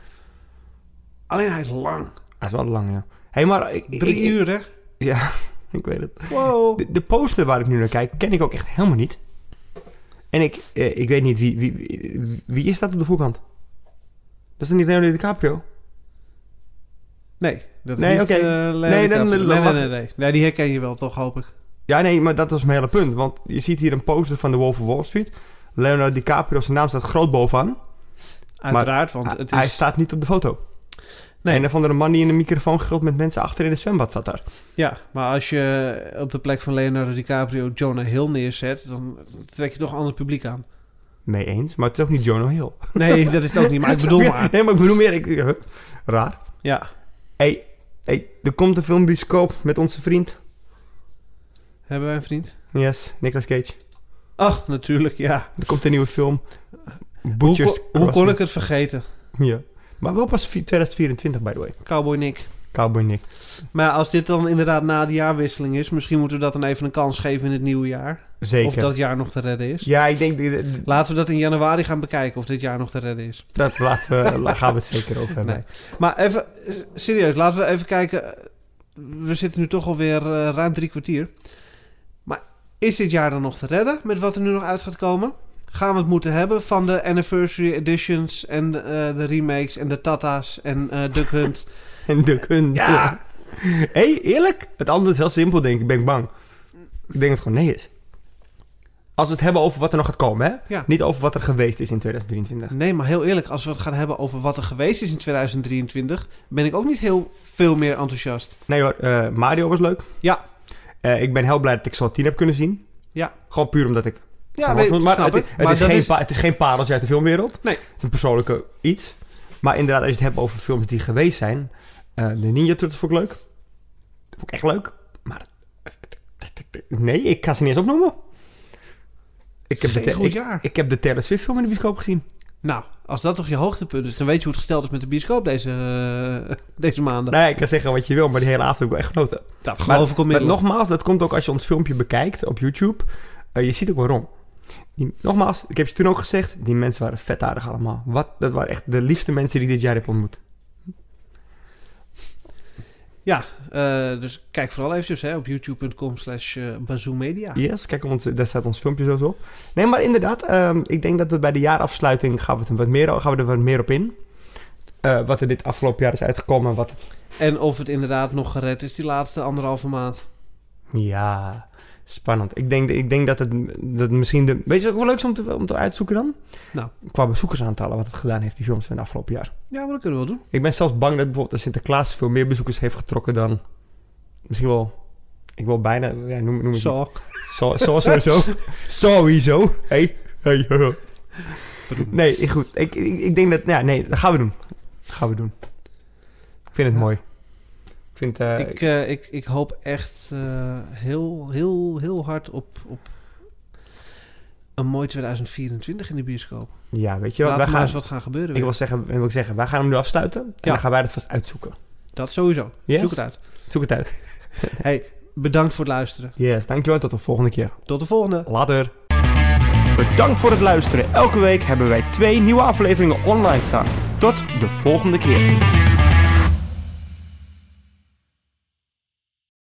Alleen hij is lang. Hij is wel lang, ja. Hé, maar... Ik, Drie ik- uur, hè? Ja, ik weet het. Wow. De, de poster waar ik nu naar kijk, ken ik ook echt helemaal niet. En ik, eh, ik weet niet, wie, wie, wie, is dat op de voorkant? Dat is dan niet Leonardo DiCaprio? Nee, dat is Nee, niet... eh, Leonardo Nee, dan- DiCaprio. nee, nee, nee, nee. Nee, die herken je wel toch, hoop ik. Ja, nee, maar dat was mijn hele punt. Want je ziet hier een poster van The Wolf of Wall Street. Leonardo DiCaprio, zijn naam staat groot bovenaan. Uiteraard, want Hij- het Hij is... staat niet op de foto. Nee. En een van de man die in een microfoon gilt met mensen achter in het zwembad staat daar. Ja, maar als je op de plek van Leonardo DiCaprio Jonah Hill neerzet... dan trek je toch een ander publiek aan. Mee eens, maar het is ook niet Jonah Hill. Nee, dat is het ook niet, maar ik bedoel maar. Nee, maar ik bedoel meer... Ik, huh? raar. Ja, hey, hey, er komt een filmbioscoop met onze vriend. hebben wij een vriend? Yes, Nicolas Cage. Ach, natuurlijk, ja. Er komt een nieuwe film. Hoe, Butcher's ko- hoe kon ik het vergeten? Ja. Maar wel pas 2024, by the way. Cowboy Nick. Cowboy Nick. Maar als dit dan inderdaad na de jaarwisseling is... misschien moeten we dat dan even een kans geven in het nieuwe jaar. Zeker. Of dat jaar nog te redden is. Ja, ik denk... dat- Laten we dat in januari gaan bekijken of dit jaar nog te redden is. Dat laten we, gaan we het zeker over hebben. Nee. Maar even, serieus, laten we even kijken. We zitten nu toch alweer eh ruim drie kwartier. Maar is dit jaar dan nog te redden met wat er nu nog uit gaat komen? Gaan we het moeten hebben van de anniversary editions en eh, de remakes en de Tata's en eh Duck Hunt? En de kun. Ja. Hé, hey, eerlijk? Het antwoord is heel simpel, denk ik. Ben ik bang. Ik denk dat het gewoon nee is. Als we het hebben over wat er nog gaat komen, hè? Ja. Niet over wat er geweest is in 2023. Nee, maar heel eerlijk, als we het gaan hebben over wat er geweest is in 2023, ben ik ook niet heel veel meer enthousiast. Nee hoor, eh, Mario was leuk. Ja. Ik ben heel blij dat ik 10 heb kunnen zien. Ja. Gewoon puur omdat ik... Ja, nee, maar het, ik. het Maar is geen is- het is geen pareltje uit de filmwereld. Nee. Het is een persoonlijke iets. Maar inderdaad, als je het hebt over films die geweest zijn... eh, de Ninja Turtles vond ik leuk. Dat vond ik echt leuk. Maar... Nee, ik kan ze niet eens opnoemen. Ik heb, de, ik, heb de Taylor Swift film in de bioscoop gezien. Nou, als dat toch je hoogtepunt is, dan weet je hoe het gesteld is met de bioscoop deze, eh, deze maanden. Nee, ik kan zeggen wat je wil, maar die hele avond heb ik wel echt genoten. dat Maar, geloof ik maar nogmaals, dat komt ook als je ons filmpje bekijkt op YouTube. Eh, je ziet ook waarom. Die, nogmaals, ik heb je toen ook gezegd, die mensen waren vet aardig allemaal. Wat, dat waren echt de liefste mensen die ik dit jaar heb ontmoet. Ja, eh, dus kijk vooral eventjes hè, op youtube.com slash eh, bazoomedia. Yes, kijk, ons, daar staat ons filmpje zo op. Nee, maar inderdaad, ehm, ik denk dat we bij de jaarafsluiting gaan we, het er wat meer, gaan we er wat meer op in. Eh, wat er dit afgelopen jaar is uitgekomen. Wat het... En of het inderdaad nog gered is die laatste anderhalve maand. Ja, spannend. Ik denk, ik denk dat, het, dat misschien de... Weet je wat wel leuk is om te, om te uitzoeken dan? Nou. Qua bezoekersaantallen, wat het gedaan heeft, die films van het afgelopen jaar. Ja, maar dat kunnen we wel doen. Ik ben zelfs bang dat bijvoorbeeld de Sinterklaas veel meer bezoekers heeft getrokken dan... Misschien wel... Ik wil bijna... Ja, noem, noem het Zo. niet. Zo, zo sowieso. sowieso. Hey. hey. Nee, goed. Ik, ik, ik denk dat... Ja, nee, dat gaan we doen. Dat gaan we doen. Ik vind het Ja. mooi. Vind... eh, ik, eh, ik, ik hoop echt eh, heel, heel, heel hard op, op een mooi 2024 in de bioscoop. ja, weet je wat? Er maar gaan, eens wat gaan gebeuren. ik weer. wil zeggen, wil ik zeggen, wij gaan hem nu afsluiten. En Ja. dan gaan wij dat vast uitzoeken. Dat sowieso. Yes? Zoek het uit. Zoek het uit. Hey, bedankt voor het luisteren. Yes, dankjewel. Tot de volgende keer. Tot de volgende. Later. Bedankt voor het luisteren. Elke week hebben wij twee nieuwe afleveringen online staan. Tot de volgende keer.